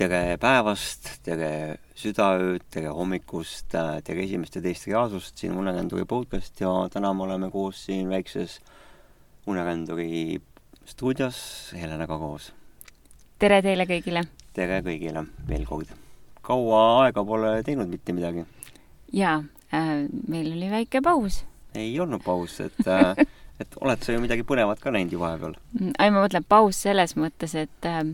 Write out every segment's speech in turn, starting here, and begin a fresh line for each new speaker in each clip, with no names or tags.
tere päevast, tere südaööd, tere hommikust, tere esimest ja teist reaalsust, siin Uneränduri podcast ja täna me oleme koos siin väikses Uneränduri stuudios Helenaga koos.
tere teile kõigile!
tere kõigile veel kord! kaua aega pole teinud mitte midagi?
jaa äh,, meil oli väike paus.
ei olnud paus, et äh, et oled sa ju midagi põnevat ka näinud ju vahepeal?
ei, ma mõtlen paus selles mõttes, et äh,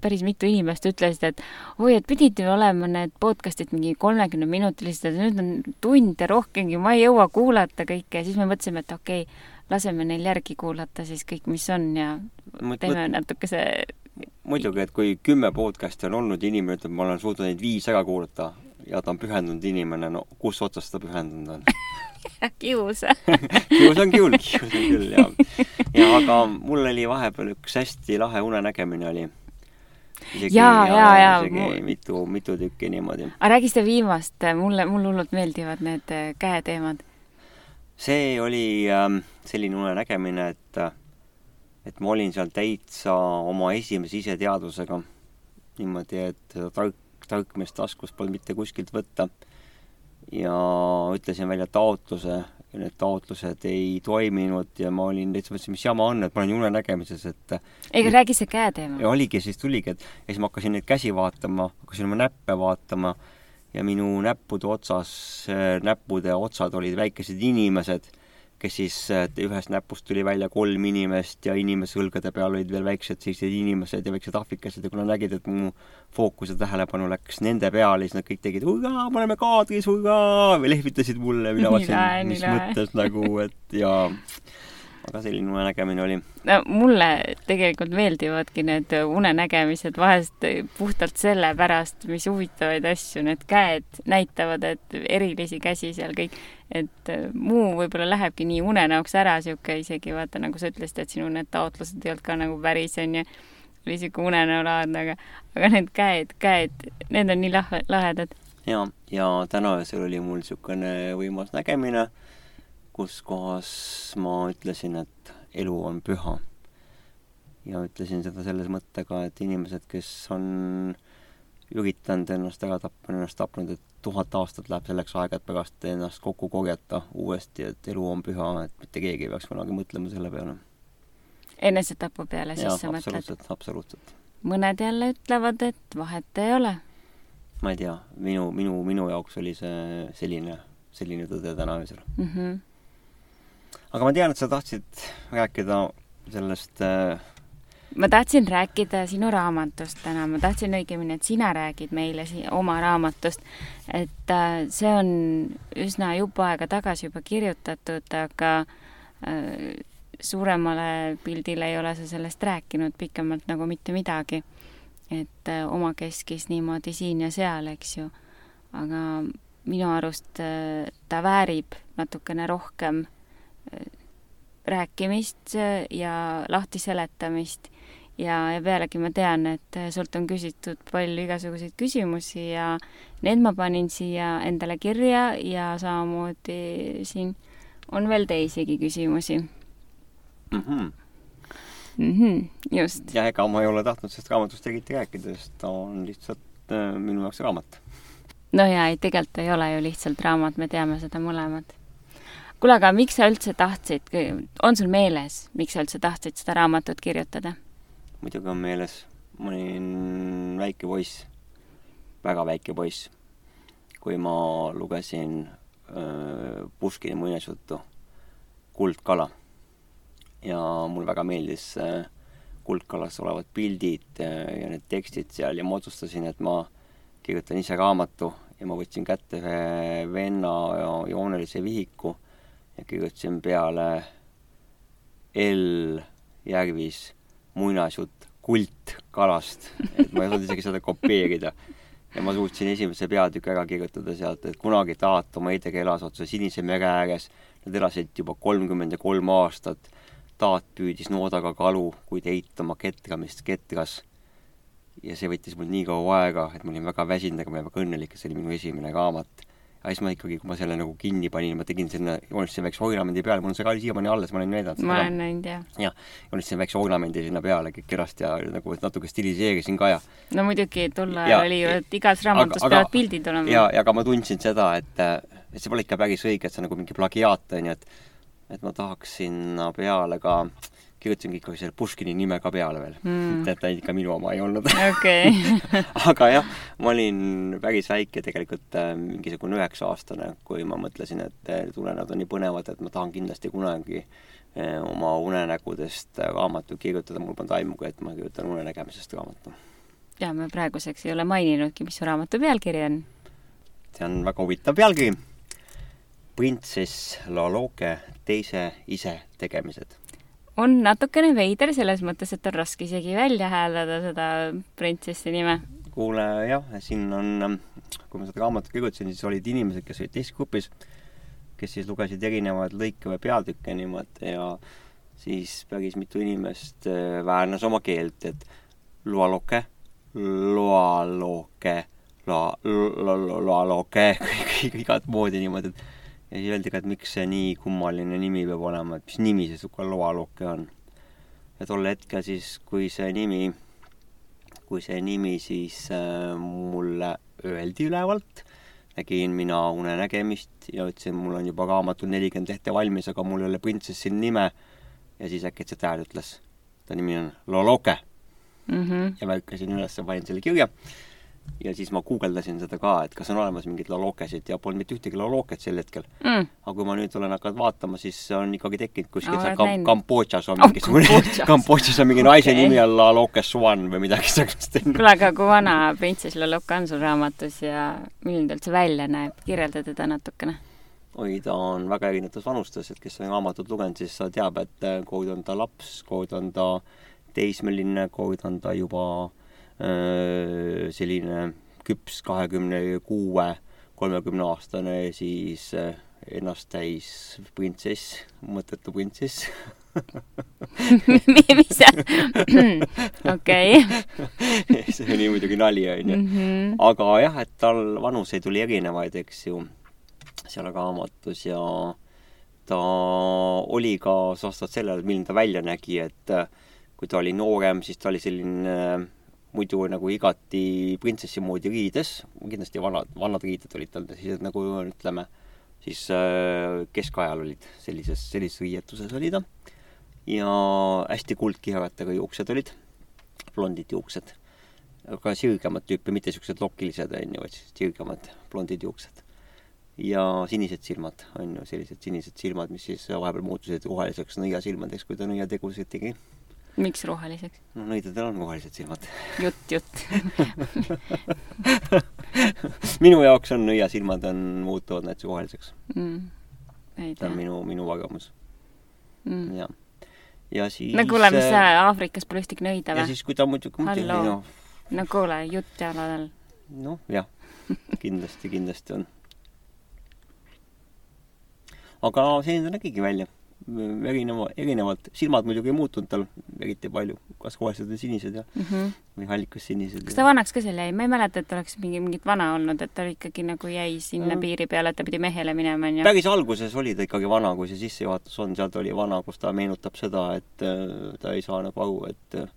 päris mitu inimest ütlesid, et oi, et pidid ju olema need podcast'id mingi kolmekümneminutilised, nüüd on tund ja rohkemgi, ma ei jõua kuulata kõike. Ja siis me mõtlesime, et okei okay,, laseme neil järgi kuulata siis kõik, mis on ja teeme natukese
muidugi, et kui kümme podcast'i on olnud ja inimene ütleb, ma olen suutnud neid viis ära kuulata ja ta on pühendunud inimene, no kus otsast ta pühendunud on?
Kius.
Kius on küll, kius on küll, jah. ja aga mul oli vahepeal üks hästi lahe unenägemine oli
isegi ja, ja, ja,
isegi mu... mitu, mitu tükki niimoodi.
aga räägi seda viimast, mulle, mulle hullult meeldivad need äh, käeteemad.
see oli ähm, selline unenägemine, et, et ma olin seal täitsa oma esimese iseteadvusega. niimoodi, et tark, tark mees taskust polnud mitte kuskilt võtta. ja ütlesin välja taotluse ja need taotlused ei toiminud ja ma olin täitsa mõtlesin, mis jama on, et ma olen unenägemises, et
ega räägi see käeteema.
ja oligi, siis tuligi, et ja siis ma hakkasin neid käsi vaatama, hakkasin oma näppe vaatama ja minu näppude otsas, näppude otsad olid väikesed inimesed kes siis, ühest näpust tuli välja kolm inimest ja inimese õlgade peal olid veel väiksed sellised inimesed ja väiksed ahvikesed ja kui nad nägid, et mu fookus ja tähelepanu läks nende peale, siis nad kõik tegid me oleme kaadris, või lehvitasid mulle, mina mõtlesin, mis mõttes nagu, et ja aga selline unenägemine oli.
no mulle tegelikult meeldivadki need unenägemised vahest puhtalt sellepärast, mis huvitavaid asju need käed näitavad, et erilisi käsi seal kõik, et muu võib-olla lähebki nii unenäoks ära, niisugune isegi vaata, nagu sa ütlesid, et sinu need taotlused ei olnud ka nagu päris, onju, oli niisugune unenäolaadne, aga, aga need käed, käed, need on nii lahe, lahedad.
ja, ja täna öösel oli mul niisugune võimas nägemine kus kohas ma ütlesin, et elu on püha. ja ütlesin seda selles mõttega, et inimesed, kes on üritanud ennast ära tappa, ennast tapnud, et tuhat aastat läheb selleks aega, et pärast ennast kokku korjata uuesti, et elu on püha, et mitte keegi ei peaks kunagi mõtlema selle peale.
enesetapu peale siis sa mõtled?
absoluutselt, absoluutselt.
mõned jälle ütlevad, et vahet ei ole.
ma ei tea, minu, minu, minu jaoks oli see selline, selline tõde täna öösel
mm. -hmm
aga ma tean, et sa tahtsid rääkida sellest äh...
ma tahtsin rääkida sinu raamatust täna, ma tahtsin õigemini, et sina räägid meile si oma raamatust. et äh, see on üsna jupp aega tagasi juba kirjutatud, aga äh, suuremale pildile ei ole sa sellest rääkinud pikemalt nagu mitte midagi. et äh, omakeskis niimoodi siin ja seal, eks ju. aga minu arust äh, ta väärib natukene rohkem rääkimist ja lahti seletamist ja, ja pealegi ma tean, et sult on küsitud palju igasuguseid küsimusi ja need ma panin siia endale kirja ja samamoodi siin on veel teisigi küsimusi
mm. -hmm.
Mm -hmm, just.
ja ega ma ei ole tahtnud sellest raamatust eriti rääkida, sest ta on lihtsalt äh, minu jaoks raamat.
no jaa, ei tegelikult ei ole ju lihtsalt raamat, me teame seda mõlemad kuule, aga miks sa üldse tahtsid, on sul meeles, miks sa üldse tahtsid seda raamatut kirjutada?
muidugi on meeles, ma olin väike poiss, väga väike poiss, kui ma lugesin äh, Puškini muinasjuttu Kuldkala. ja mulle väga meeldis äh, kuldkalas olevad pildid ja need tekstid seal ja ma otsustasin, et ma kirjutan ise raamatu ja ma võtsin kätte ühe venna joonelise vihiku ja kirjutasin peale L Järvis muinasjutt kult kalast, et ma ei osanud isegi seda kopeerida. ja ma suutsin esimese peatüki ära kirjutada sealt, et kunagi taat oma eedega elas otse Sinise mere ääres. Nad elasid juba kolmkümmend ja kolm aastat. taat püüdis noodaga kalu, kuid eitama ketramist ketras. ja see võttis mul nii kaua aega, et ma olin väga väsinud, aga ma olin väga õnnelik, et see oli minu esimene raamat ja siis ma ikkagi, kui ma selle nagu kinni panin, ma tegin sinna, joonistasin väikse ornamendi peale, mul on see ka siiamaani alles, ma olen näidanud
ma olen näinud, jah.
jah, joonistasin väikse ornamendi sinna peale kõik kenasti ja nagu natuke stiliseerisin ka ja
no muidugi, tol ajal oli ju, et igas raamatus aga, peavad pildid olema.
ja, ja ka ma tundsin seda, et, et see pole ikka päris õige, et see on nagu mingi plagiaat, on ju, et et ma tahaks sinna peale ka äh, kirjutasin ikkagi selle Puškini nime ka peale veel mm.. et ta ikka minu oma ei olnud
okay.
aga jah, ma olin päris väike, tegelikult äh, mingisugune üheksa-aastane, kui ma mõtlesin, et äh, unenäod on nii põnevad, et ma tahan kindlasti kunagi äh, oma unenägudest raamatu kirjutada, mul polnud aimugi, et ma kirjutan unenägemisest raamatu.
ja me praeguseks ei ole maininudki, mis su raamatu pealkiri on.
see on väga huvitav pealkiri. printsess Laloke teise ise tegemised
on natukene veider selles mõttes, et on raske isegi välja hääldada seda printsessi nime.
kuule jah, siin on, kui ma seda raamatut kirjutasin, siis olid inimesed, kes olid teises grupis, kes siis lugesid erinevaid lõike või peatükke niimoodi ja siis päris mitu inimest äh, väänas oma keelt, et loaloke, loaloke, loa, loa, loaloke, igat moodi niimoodi, et ja siis öeldi ka, et miks see nii kummaline nimi peab olema, et mis nimi see sihuke loaluke on. ja tol hetkel siis, kui see nimi, kui see nimi siis äh, mulle öeldi ülevalt, nägin mina unenägemist ja ütlesin, mul on juba raamatul nelikümmend lehte valmis, aga mul ei ole printsessi nime. ja siis äkitselt hääl ütles, ta nimi on Loloke
mm. -hmm.
ja ma hüppasin üles panin selle kirja ja siis ma guugeldasin seda ka, et kas on olemas mingeid lolokesid ja polnud mitte ühtegi loloket sel hetkel.
Mm..
aga kui ma nüüd olen hakanud vaatama, siis on ikkagi tekkinud kuskil
no,
seal Kam-, Kambodžas on mingisugune oh,, Kambodžas on mingi okay. naise nimi on Laloke Swan või midagi sarnast.
kuule, aga kui vana printsess Laloke on sul raamatus ja milline ta üldse välja näeb, kirjelda teda natukene.
Oi, ta on väga erinevates vanustes, et kes on raamatut lugenud, siis teab, et kood on ta laps, kood on ta teismeline, kood on ta juba selline küps kahekümne kuue, kolmekümne aastane siis äh, ennast täis printsess, mõttetu printsess
mis see okei.
see oli muidugi nali, onju.
Mhm.
aga jah, et tal vanuseid oli erinevaid, eks ju, seal raamatus ja ta oli ka vastavalt sellele, milline ta välja nägi, et äh, kui ta oli noorem, siis ta oli selline muidu nagu igati printsessi moodi riides, kindlasti vanad, vanad riided olid tal sellised nagu ütleme, siis äh, keskajal olid sellises, sellises riietuses oli ta. ja hästi kuldkiharatega juuksed olid, blondid juuksed. aga sirgemat tüüpi, mitte siuksed lokilised, on ju, vaid sirgemad blondid juuksed. ja sinised silmad, on ju, sellised sinised silmad, mis siis vahepeal muutusid roheliseks nõiasilmadeks, kui ta nõiategusid tegi
miks roheliseks?
no nõidadel on rohelised silmad.
jutt, jutt
minu jaoks on nõiasilmad on, muutuvad näiteks roheliseks
mm..
see on minu, minu arvamus
mm..
jah. ja siis
no kuule, mis sa Aafrikas pole ühtegi nõida või?
ja siis, kui ta muidugi muidugi
noh no kuule, jutt jalad all.
noh, jah, kindlasti, kindlasti on. aga selline ta nägigi välja erineva, erinevalt, silmad muidugi ei muutunud tal eriti palju, kas rohelised või sinised ja
mm -hmm.
või hallikas-sinised.
kas ta vanaks ka seal jäi? ma ei mäleta, et oleks mingi, mingit vana olnud, et ta ikkagi nagu jäi sinna mm. piiri peale, et ta pidi mehele minema, onju.
päris alguses oli ta ikkagi vana, kui see sissejuhatus on, sealt oli vana, kus ta meenutab seda, et äh, ta ei saa nagu aru, et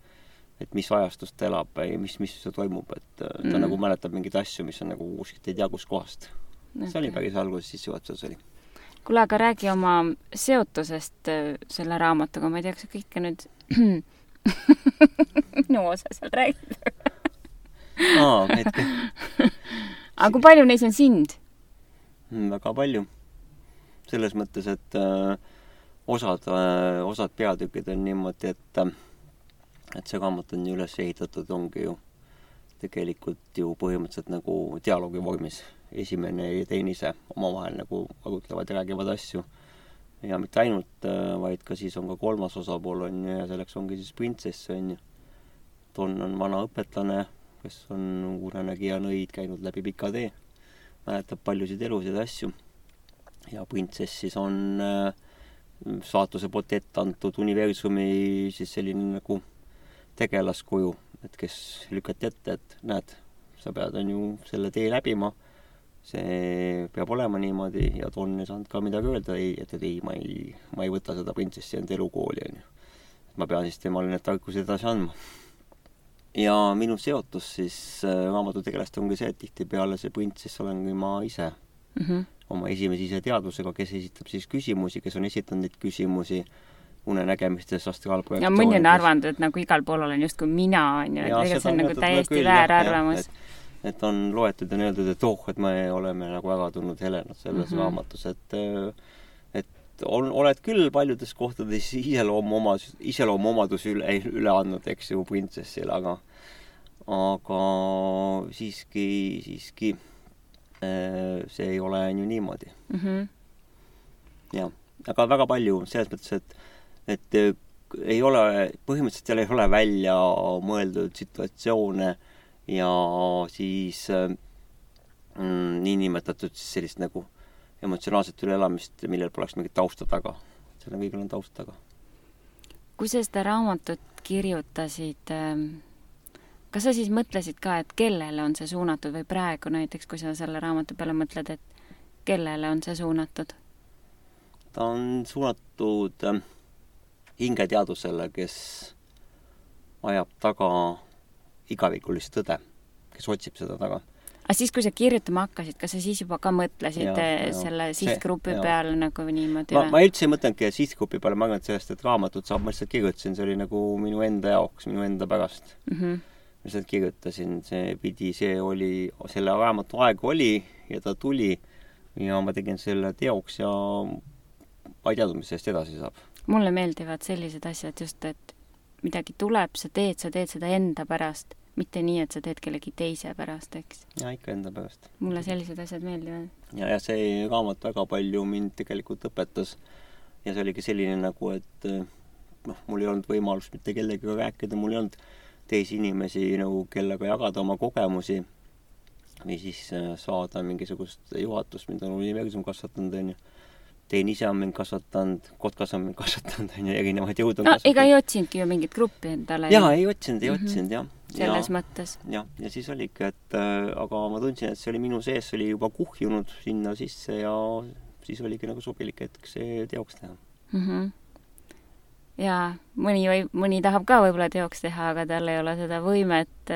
et mis ajastust ta elab või mis, mis toimub, et äh, ta mm. nagu mäletab mingeid asju, mis on nagu kuskilt ei tea kuskohast okay.. see oli päris alguses sissejuhatuses oli
kuule, aga räägi oma seotusest äh, selle raamatuga, ma ei tea, kas sa kõike nüüd minu osa seal räägid
aa, hetke.
aga kui palju neis on sind?
Hmm, väga palju. selles mõttes, et äh, osad äh,, osad peatükid on niimoodi, et äh, et see raamat on ju üles ehitatud, ongi ju tegelikult ju põhimõtteliselt nagu dialoogi vormis esimene ja teine ise omavahel nagu arutlevad ja räägivad asju. ja mitte ainult, äh, vaid ka siis on ka kolmas osapool, on ju, ja selleks ongi siis printsess, on ju. Don on vana õpetlane, kes on unenägija nõid käinud läbi pika tee, mäletab paljusid elusid asju. ja printsess siis on äh, saatuse poolt ette antud universumi siis selline nagu tegelaskuju, et kes lükati ette, et näed, sa pead, on ju, selle tee läbima see peab olema niimoodi ja Don ei saanud ka midagi öelda, ei, et, et ei, ma ei, ma ei võta seda printsessi enda elukooli, on ju. ma pean siis temale need tarkused edasi andma. ja minu seotus siis äh, raamatutegelast ongi see, et tihtipeale see printsess olengi ma ise
mm. -hmm.
oma esimese iseteadvusega, kes esitab siis küsimusi, kes on esitanud neid küsimusi unenägemistes, astraalprojektsioonides.
ja mõni on arvanud, et nagu igal pool olen justkui mina, on ju, et tegelikult see on nagu täiesti väär arvamus.
et on loetud ja on öeldud, et oh, et me oleme nagu väga tundnud Helenat selles mm -hmm. raamatus, et et on, oled küll paljudes kohtades iseloomuomadus, iseloomuomadusi üle, üle andnud, eks ju, printsessile, aga aga siiski, siiski see ei ole ju niimoodi
mm. -hmm.
jah, aga väga palju selles mõttes, et et äh, ei ole, põhimõtteliselt seal ei ole välja mõeldud situatsioone ja siis äh, mm, niinimetatud siis sellist nagu emotsionaalset üleelamist, millel poleks mingit tausta taga. sellel kõigil on taust taga.
kui sa seda raamatut kirjutasid, ähm, kas sa siis mõtlesid ka, et kellele on see suunatud või praegu näiteks, kui sa selle raamatu peale mõtled, et kellele on see suunatud?
ta on suunatud äh, hingeteadusele, kes ajab taga igavikulist tõde, kes otsib seda taga.
aga siis, kui sa kirjutama hakkasid, kas sa siis juba ka mõtlesid ja, ja, selle sihtgrupi peale nagu niimoodi?
ma, ma üldse ei mõtelnudki sihtgrupi peale, ma arvan, et sellest, et raamatut saab, ma lihtsalt kirjutasin, see oli nagu minu enda jaoks, minu enda pärast
mm. -hmm.
ma lihtsalt kirjutasin, see pidi, see oli, selle raamatu aeg oli ja ta tuli ja ma tegin selle teoks ja ma ei teadnud, mis sellest edasi saab
mulle meeldivad sellised asjad just, et midagi tuleb, sa teed, sa teed seda enda pärast, mitte nii, et sa teed kellegi teise pärast, eks.
jaa, ikka enda pärast.
mulle sellised asjad meeldivad.
ja, ja see raamat väga palju mind tegelikult õpetas ja see oligi selline nagu, et noh, mul ei olnud võimalust mitte kellegagi rääkida, mul ei olnud teisi inimesi nagu, kellega jagada oma kogemusi või siis äh, saada mingisugust juhatust, mida on universum kasvatanud, on ju tein ise on mind kasvatanud, kotkas on mind kasvatanud, on ju, erinevaid jõud on
no, kasvatanud. ega ei otsinudki ju mingit gruppi endale?
jaa, ei otsinud, ei mm -hmm. otsinud, jah.
selles ja, mõttes?
jah, ja siis oligi, et äh, aga ma tundsin, et see oli minu sees, see oli juba kuhjunud sinna sisse ja siis oligi nagu sobilik hetk see teoks teha
mm. -hmm jaa, mõni või, mõni tahab ka võib-olla teoks teha, aga tal ei ole seda võimet,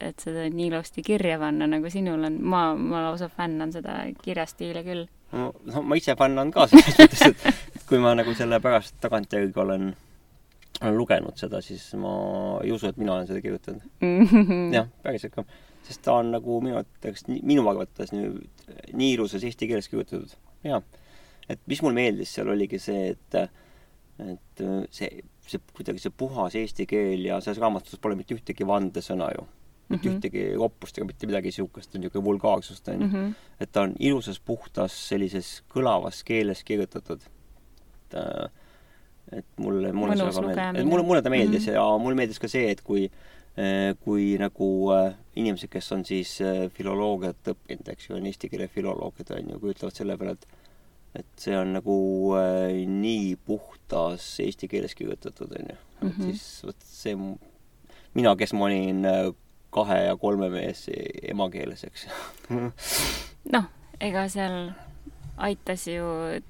et seda nii ilusti kirja panna, nagu sinul on. ma, ma lausa fännan seda kirjastiili küll
no, ma ise fännan ka selles mõttes, et kui ma nagu selle pärast tagantjärgi olen, olen lugenud seda, siis ma ei usu, et mina olen seda kirjutanud mm. -hmm. jah, päriselt ka. sest ta on nagu minu arvates, minu arvates nüüd nii ilusas eesti keeles kirjutatud. jaa. et mis mulle meeldis seal, oligi see, et et see, see kuidagi see puhas eesti keel ja selles raamatus pole mitte ühtegi vandesõna ju mitte mm -hmm. ühtegi roppust ega mitte midagi niisugust, niisugune vulgaarsust, on ju.
Mhm.
et ta on ilusas, puhtas, sellises kõlavas keeles kirjutatud. et, äh, et mulle, mulle see väga meeldis, mulle, mulle ta meeldis mm -hmm. ja mulle meeldis ka see, et kui äh, kui nagu äh, inimesed, kes on siis filoloogiat õppinud, eks ju, on eesti keele filoloogid, on ju, kujutavad selle peale, et et see on nagu äh, nii puhtas eesti keeles kirjutatud, on ju. et
mhm.
siis vot see mina, kes ma olin kahe ja kolme mees emakeeles, eks
noh, ega seal aitas ju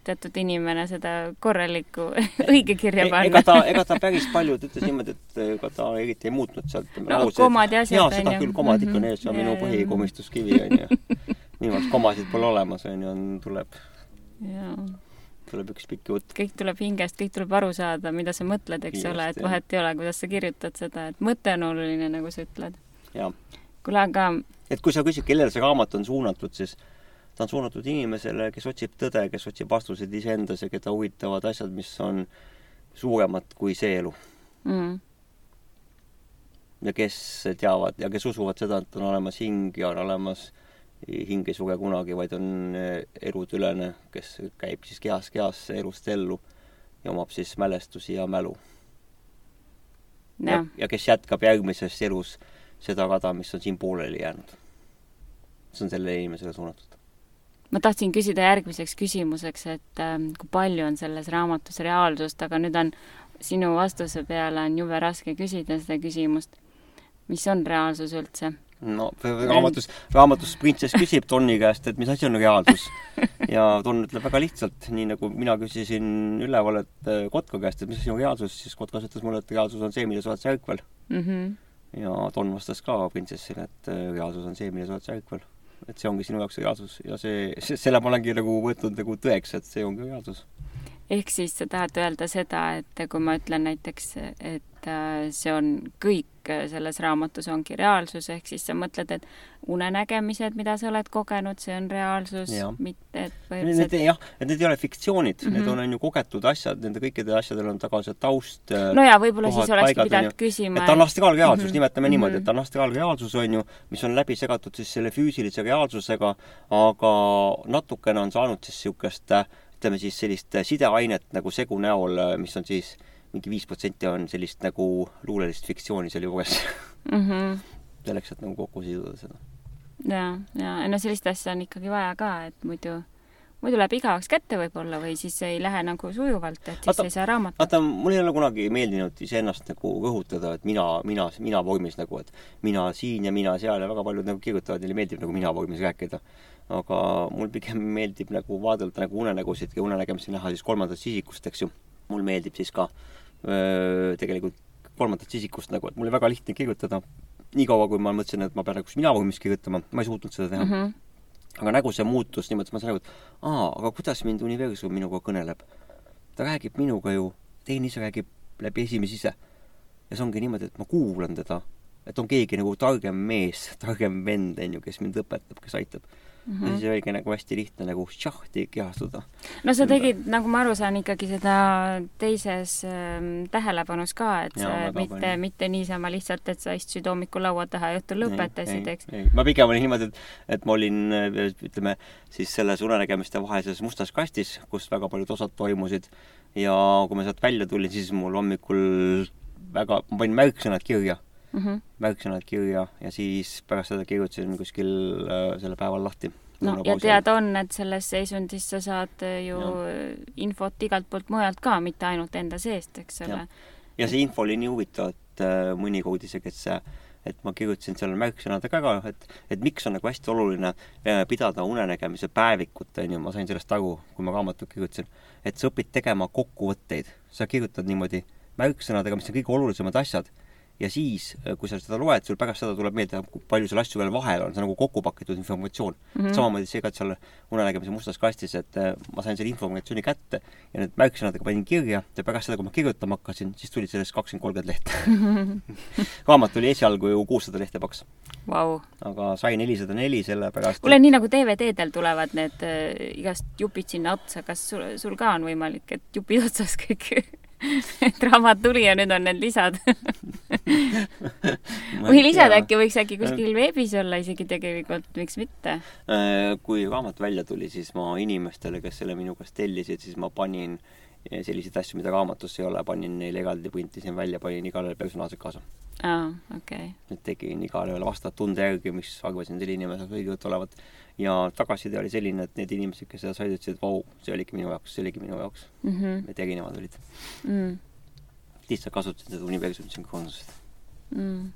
teatud inimene seda korralikku õige kirja panna.
ega ta, ega ta päris palju, ta ütles niimoodi, et ega ta eriti ei muutnud sealt.
no komad ja asjad,
jaa, seda küll, komad ikka on ees, see on minu põhikomistuskivi, on ju. minu arust komasid pole olemas, on ju, on, tuleb. tuleb üks pikk jutt.
kõik tuleb hingest, kõik tuleb aru saada, mida sa mõtled, eks Hingest, ole, et vahet ei ole, kuidas sa kirjutad seda, et mõte on oluline, nagu sa ütled kuule, aga
et kui sa küsid, kellele see raamat on suunatud, siis ta on suunatud inimesele, kes otsib tõde, kes otsib vastuseid iseendas ja keda huvitavad asjad, mis on suuremad kui see elu.
Mm..
ja kes teavad ja kes usuvad seda, et on olemas hing ja on olemas hing ei suge kunagi, vaid on elutülene, kes käib siis kehast kehasse, elust ellu ja omab siis mälestusi ja mälu. ja, ja kes jätkab järgmises elus äh, seda rada, mis on siin pooleli jäänud. see on sellele inimesele suunatud.
ma tahtsin küsida järgmiseks küsimuseks, et äh, kui palju on selles raamatus reaalsust, aga nüüd on sinu vastuse peale on jube raske küsida seda küsimust. mis on reaalsus üldse?
no raamatus, raamatus printsess küsib Tonni käest, et mis asi on reaalsus. ja Ton ütleb väga lihtsalt, nii nagu mina küsisin üleval, et äh, Kotka käest, et mis asi on reaalsus, siis Kotkas ütles mulle, et reaalsus on see, mida sa oled särkvel
mm. -hmm.
Ja Ton vastas ka printsessile, et äh, reaalsus on see, sa oled särkvel. et see ongi sinu jaoks reaalsus ja see, selle ma olengi nagu võtnud nagu tõeks, et see ongi reaalsus
ehk siis sa tahad öelda seda, et kui ma ütlen näiteks, et äh, see on kõik selles raamatus ongi reaalsus, ehk siis sa mõtled, et unenägemised, mida sa oled kogenud, see on reaalsus, mitte et
põhimõtteliselt need, jah, et need ei ole fiktsioonid mm, -hmm. need on, on ju kogetud asjad, nende kõikidel asjadel on taga see taust
äh, no jaa, võib-olla siis olekski pidanud küsima
et ta on astraalreaalsus mm, -hmm. nimetame niimoodi, et ta on astraalreaalsus, on ju, mis on läbi segatud siis selle füüsilise reaalsusega, aga natukene on saanud siis niisugust äh, ütleme siis sellist sideainet nagu segu näol, mis on siis mingi viis protsenti on sellist nagu luulelist fiktsiooni seal juures
mm. -hmm.
selleks, et nagu kokku siduda seda.
ja, ja no sellist asja on ikkagi vaja ka, et muidu muidu läheb igavaks kätte võib-olla või siis ei lähe nagu sujuvalt, et siis vaata, ei saa raamatut.
vaata, mul ei ole kunagi meeldinud iseennast nagu rõhutada, et mina, mina, mina vormis nagu, et mina siin ja mina seal ja väga paljud nagu kirjutavad, neile meeldib nagu mina vormis rääkida aga mul pigem meeldib nagu vaadelda nagu unenägusid ja unenägemisi näha siis kolmandast isikust, eks ju. mul meeldib siis ka öö, tegelikult kolmandast isikust nagu, et mul oli väga lihtne kirjutada. niikaua, kui ma mõtlesin, et ma pean nagu mina vormis kirjutama, ma ei suutnud seda teha mm. -hmm. aga nagu see muutus niimoodi, et ma sain aru, et aa, aga kuidas mind universum minuga kõneleb? ta räägib minuga ju, teine ise räägib läbi esimese ise. ja see ongi niimoodi, et ma kuulan teda. Et on keegi nagu targem mees, targem vend, on ju, kes mind õpetab, kes aitab mm. -hmm. ja siis oligi nagu hästi lihtne nagu šahti kehastuda.
no sa tegid, nagu ma aru saan, ikkagi seda teises äh, tähelepanus ka, et sa mitte, mitte niisama lihtsalt, et sa istusid hommikul laua taha ja õhtul lõpetasid, eks?
ma pigem olin niimoodi, et, et ma olin, ütleme, siis selles unenägemiste vahelises mustas kastis, kus väga paljud osad toimusid ja kui ma sealt välja tulin, siis mul hommikul väga, ma panin märksõnad kirja mm -hmm. märksõnad kirja ja siis pärast seda kirjutasin kuskil äh, selle päeval lahti.
no ja teada on, et selles seisundis sa saad äh, ju ja. infot igalt poolt mujalt ka, mitte ainult enda seest, eks ole.
ja see info oli nii huvitav, et äh, mõnikord isegi, et see et ma kirjutasin seal märksõnadega ka, et, et miks on nagu hästi oluline äh, pidada unenägemise päevikut, on ju, ma sain sellest aru, kui ma raamatut kirjutasin, et sa õpid tegema kokkuvõtteid. sa kirjutad niimoodi märksõnadega, mis on kõige olulisemad asjad ja siis, äh, kui sa seda loed, sul pärast seda tuleb meelde, kui palju seal asju veel vahel on, see on nagu kokku pakitud informatsioon mm. -hmm. samamoodi see ka, et seal unenägemise mustas kastis, et äh, ma sain selle informatsiooni kätte ja need märksõnadega panin kirja ja pärast seda, kui ma kirjutama hakkasin, siis tuli sellest kakskümmend, kolmkümmend lehte raamat oli esialgu ju kuussada lehte paks
wow..
aga sai nelisada neli sellepärast
kuule nii nagu DVD-del tulevad need äh, igast jupid sinna otsa, kas sul, sul ka on võimalik, et jupid otsas kõik et raamat tuli ja nüüd on need lisad. Või lisad äkki võiks äkki kuskil veebis olla isegi tegelikult, miks mitte?
Äh, kui raamat välja tuli, siis ma inimestele, kes selle minu käest tellisid, siis ma panin selliseid asju, mida raamatus ei ole, panin neile eraldi, printisin välja, panin igale personaalselt kaasa.
aa, okei okay..
et tegin igale ühele vastavat tunde järgi, mis arvasin selle inimese õiget olevat ja tagasiside oli selline, et need inimesed, kes seda said, ütlesid, et vau, see oligi minu jaoks, see oligi minu jaoks
mm. -hmm.
et erinevad olid
mm..
lihtsalt kasutasin seda universumi sünkroonsust
mm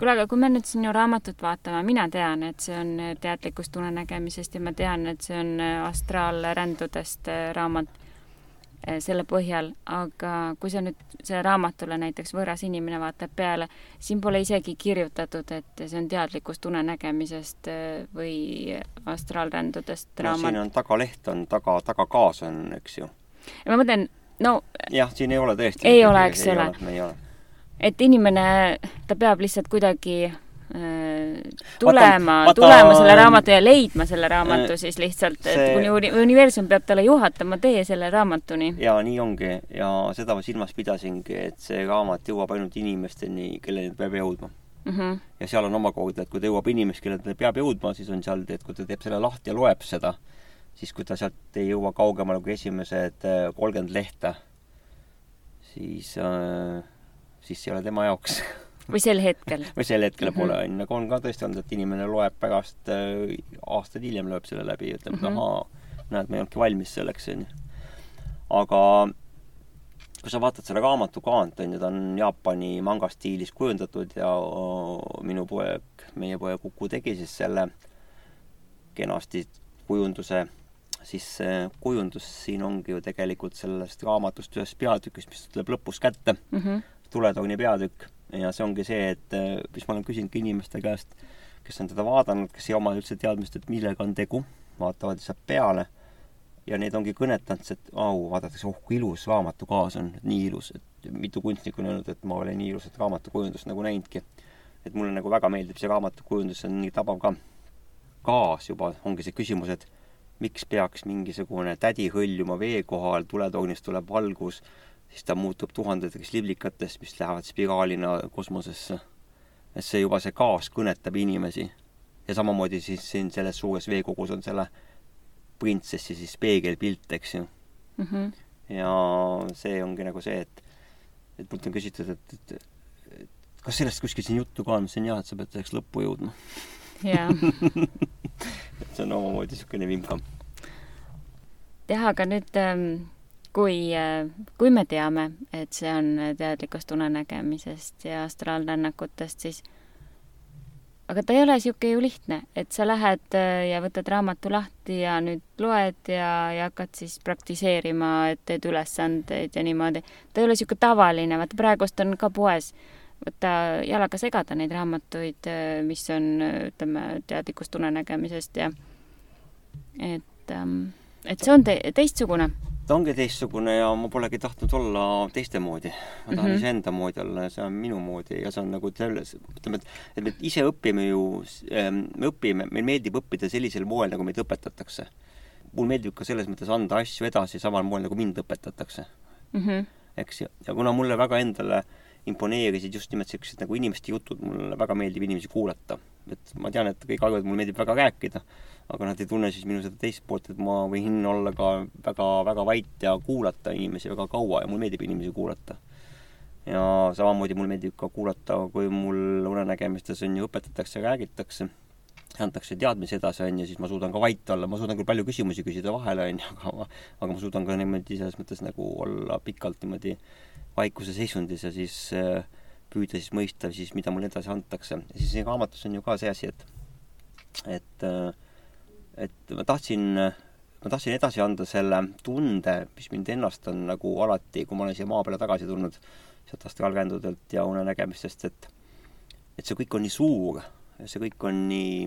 kuule, aga kui me nüüd sinu raamatut vaatame, mina tean, et see on teadlikust unenägemisest ja ma tean, et see on astraalrändudest äh, raamat selle põhjal, aga kui sa nüüd selle raamatule näiteks võõras inimene vaatab peale, siin pole isegi kirjutatud, et see on teadlikust unenägemisest eh, või astraalrändudest
raamat. no siin on tagaleht on taga, tagakaas on, eks ju.
ma mõtlen, no
jah, siin ei ole tõesti.
ei ole, eks ole. et inimene, ta peab lihtsalt kuidagi tulema, tulema selle raamatu ja leidma selle raamatu siis lihtsalt, et see... kuni universum peab talle juhatama tee selle raamatuni.
jaa, nii ongi ja seda ma silmas pidasingi, et see raamat jõuab ainult inimesteni, kelleni ta peab jõudma
mm. -hmm.
ja seal on omakorda, et kui ta jõuab inimest, kellele ta peab jõudma, siis on seal, et kui ta teeb selle lahti ja loeb seda, siis kui ta sealt ei jõua kaugemale kui esimesed äh, kolmkümmend lehte, siis äh,, siis see ei ole tema jaoks
või sel hetkel?
või sel hetkel pole, on ju, aga on ka tõesti olnud, et inimene loeb pärast äh,, aastaid hiljem lööb selle läbi ja ütleb mm, -hmm. et ahaa, näed, ma ei olnudki valmis selleks, on ju. aga kui sa vaatad selle raamatu kaant, on ju, ta on Jaapani manga stiilis kujundatud ja minu poeg, meie poeg Uku tegi siis selle kenasti kujunduse, siis see kujundus siin ongi ju tegelikult sellest raamatust ühest peatükist, mis tuleb lõpus kätte mm, -hmm. tuletooni peatükk. Ja see ongi see, et mis ma olen küsinud ka inimeste käest, kes on teda vaadanud, kes ei oma üldse teadmist, et millega on tegu, vaatavad lihtsalt peale ja neid ongi kõnetanud see, et au, vaadatakse, oh kui ilus raamatukaas on, nii ilus, et mitu kunstnikku on öelnud, et ma olen nii ilusat raamatukujundust nagu näinudki. et mulle nagu väga meeldib see raamatukujundus, see on nii tabav ka. gaas juba ongi see küsimus, et miks peaks mingisugune tädi hõljuma vee kohal, tuletoonist tuleb valgus, siis ta muutub tuhandeteks liblikatest, mis lähevad spiraalina kosmosesse. et see juba, see gaas kõnetab inimesi. ja samamoodi siis siin selles suures veekogus on selle printsessi siis peegelpilt, eks ju mm. -hmm. ja see ongi nagu see, et, et mult on küsitud, et, et, et kas sellest kuskil siin juttu ka on, ma ütlesin jaa, et sa pead selleks lõppu jõudma.
jaa
et see on omamoodi niisugune vimkam.
jah, aga nüüd ähm, kui, kui me teame, et see on teadlikust unenägemisest ja astraalrännakutest, siis aga ta ei ole niisugune ju lihtne, et sa lähed äh, ja võtad raamatu lahti ja nüüd loed ja, ja hakkad siis praktiseerima, et teed ülesandeid ja niimoodi. ta ei ole niisugune tavaline, vaata praegust on ka poes, võtta jalaga segada neid raamatuid, äh, mis on, ütleme, teadlikust unenägemisest ja et, ähm, et see on te teistsugune
ta ongi teistsugune ja ma polegi tahtnud olla teiste moodi. ma tahan mm -hmm. iseenda moodi olla ja see on minu moodi ja see on nagu selles, ütleme, et, et me ise õpime ju, ähm, me õpime, meil meeldib õppida sellisel moel, nagu meid õpetatakse. mul meeldib ka selles mõttes anda asju edasi samal moel, nagu mind õpetatakse mm. -hmm. eks ja kuna mulle väga endale imponeerisid just nimelt niisugused nagu inimeste jutud, mulle väga meeldib inimesi kuulata. et ma tean, et kõik arvavad, et mulle meeldib väga rääkida aga nad ei tunne siis minu seda teist poolt, et ma võin olla ka väga, väga vait ja kuulata inimesi väga kaua ja mulle meeldib inimesi kuulata. ja samamoodi mulle meeldib ka kuulata, kui mul unenägemistes on ju õpetatakse, räägitakse, antakse teadmisi edasi, on ju, siis ma suudan ka vait olla, ma suudan küll palju küsimusi küsida vahele, on ju, aga ma, aga ma suudan ka niimoodi selles mõttes nagu olla pikalt niimoodi vaikuse seisundis ja siis äh, püüda siis mõista siis, mida mulle edasi antakse. ja siis raamatus on ju ka see asi, et et äh, et ma tahtsin, ma tahtsin edasi anda selle tunde, mis mind ennast on nagu alati, kui ma olen siia maa peale tagasi tulnud, sealt astraalkändudelt ja unenägemistest, et et see kõik on nii suur, see kõik on nii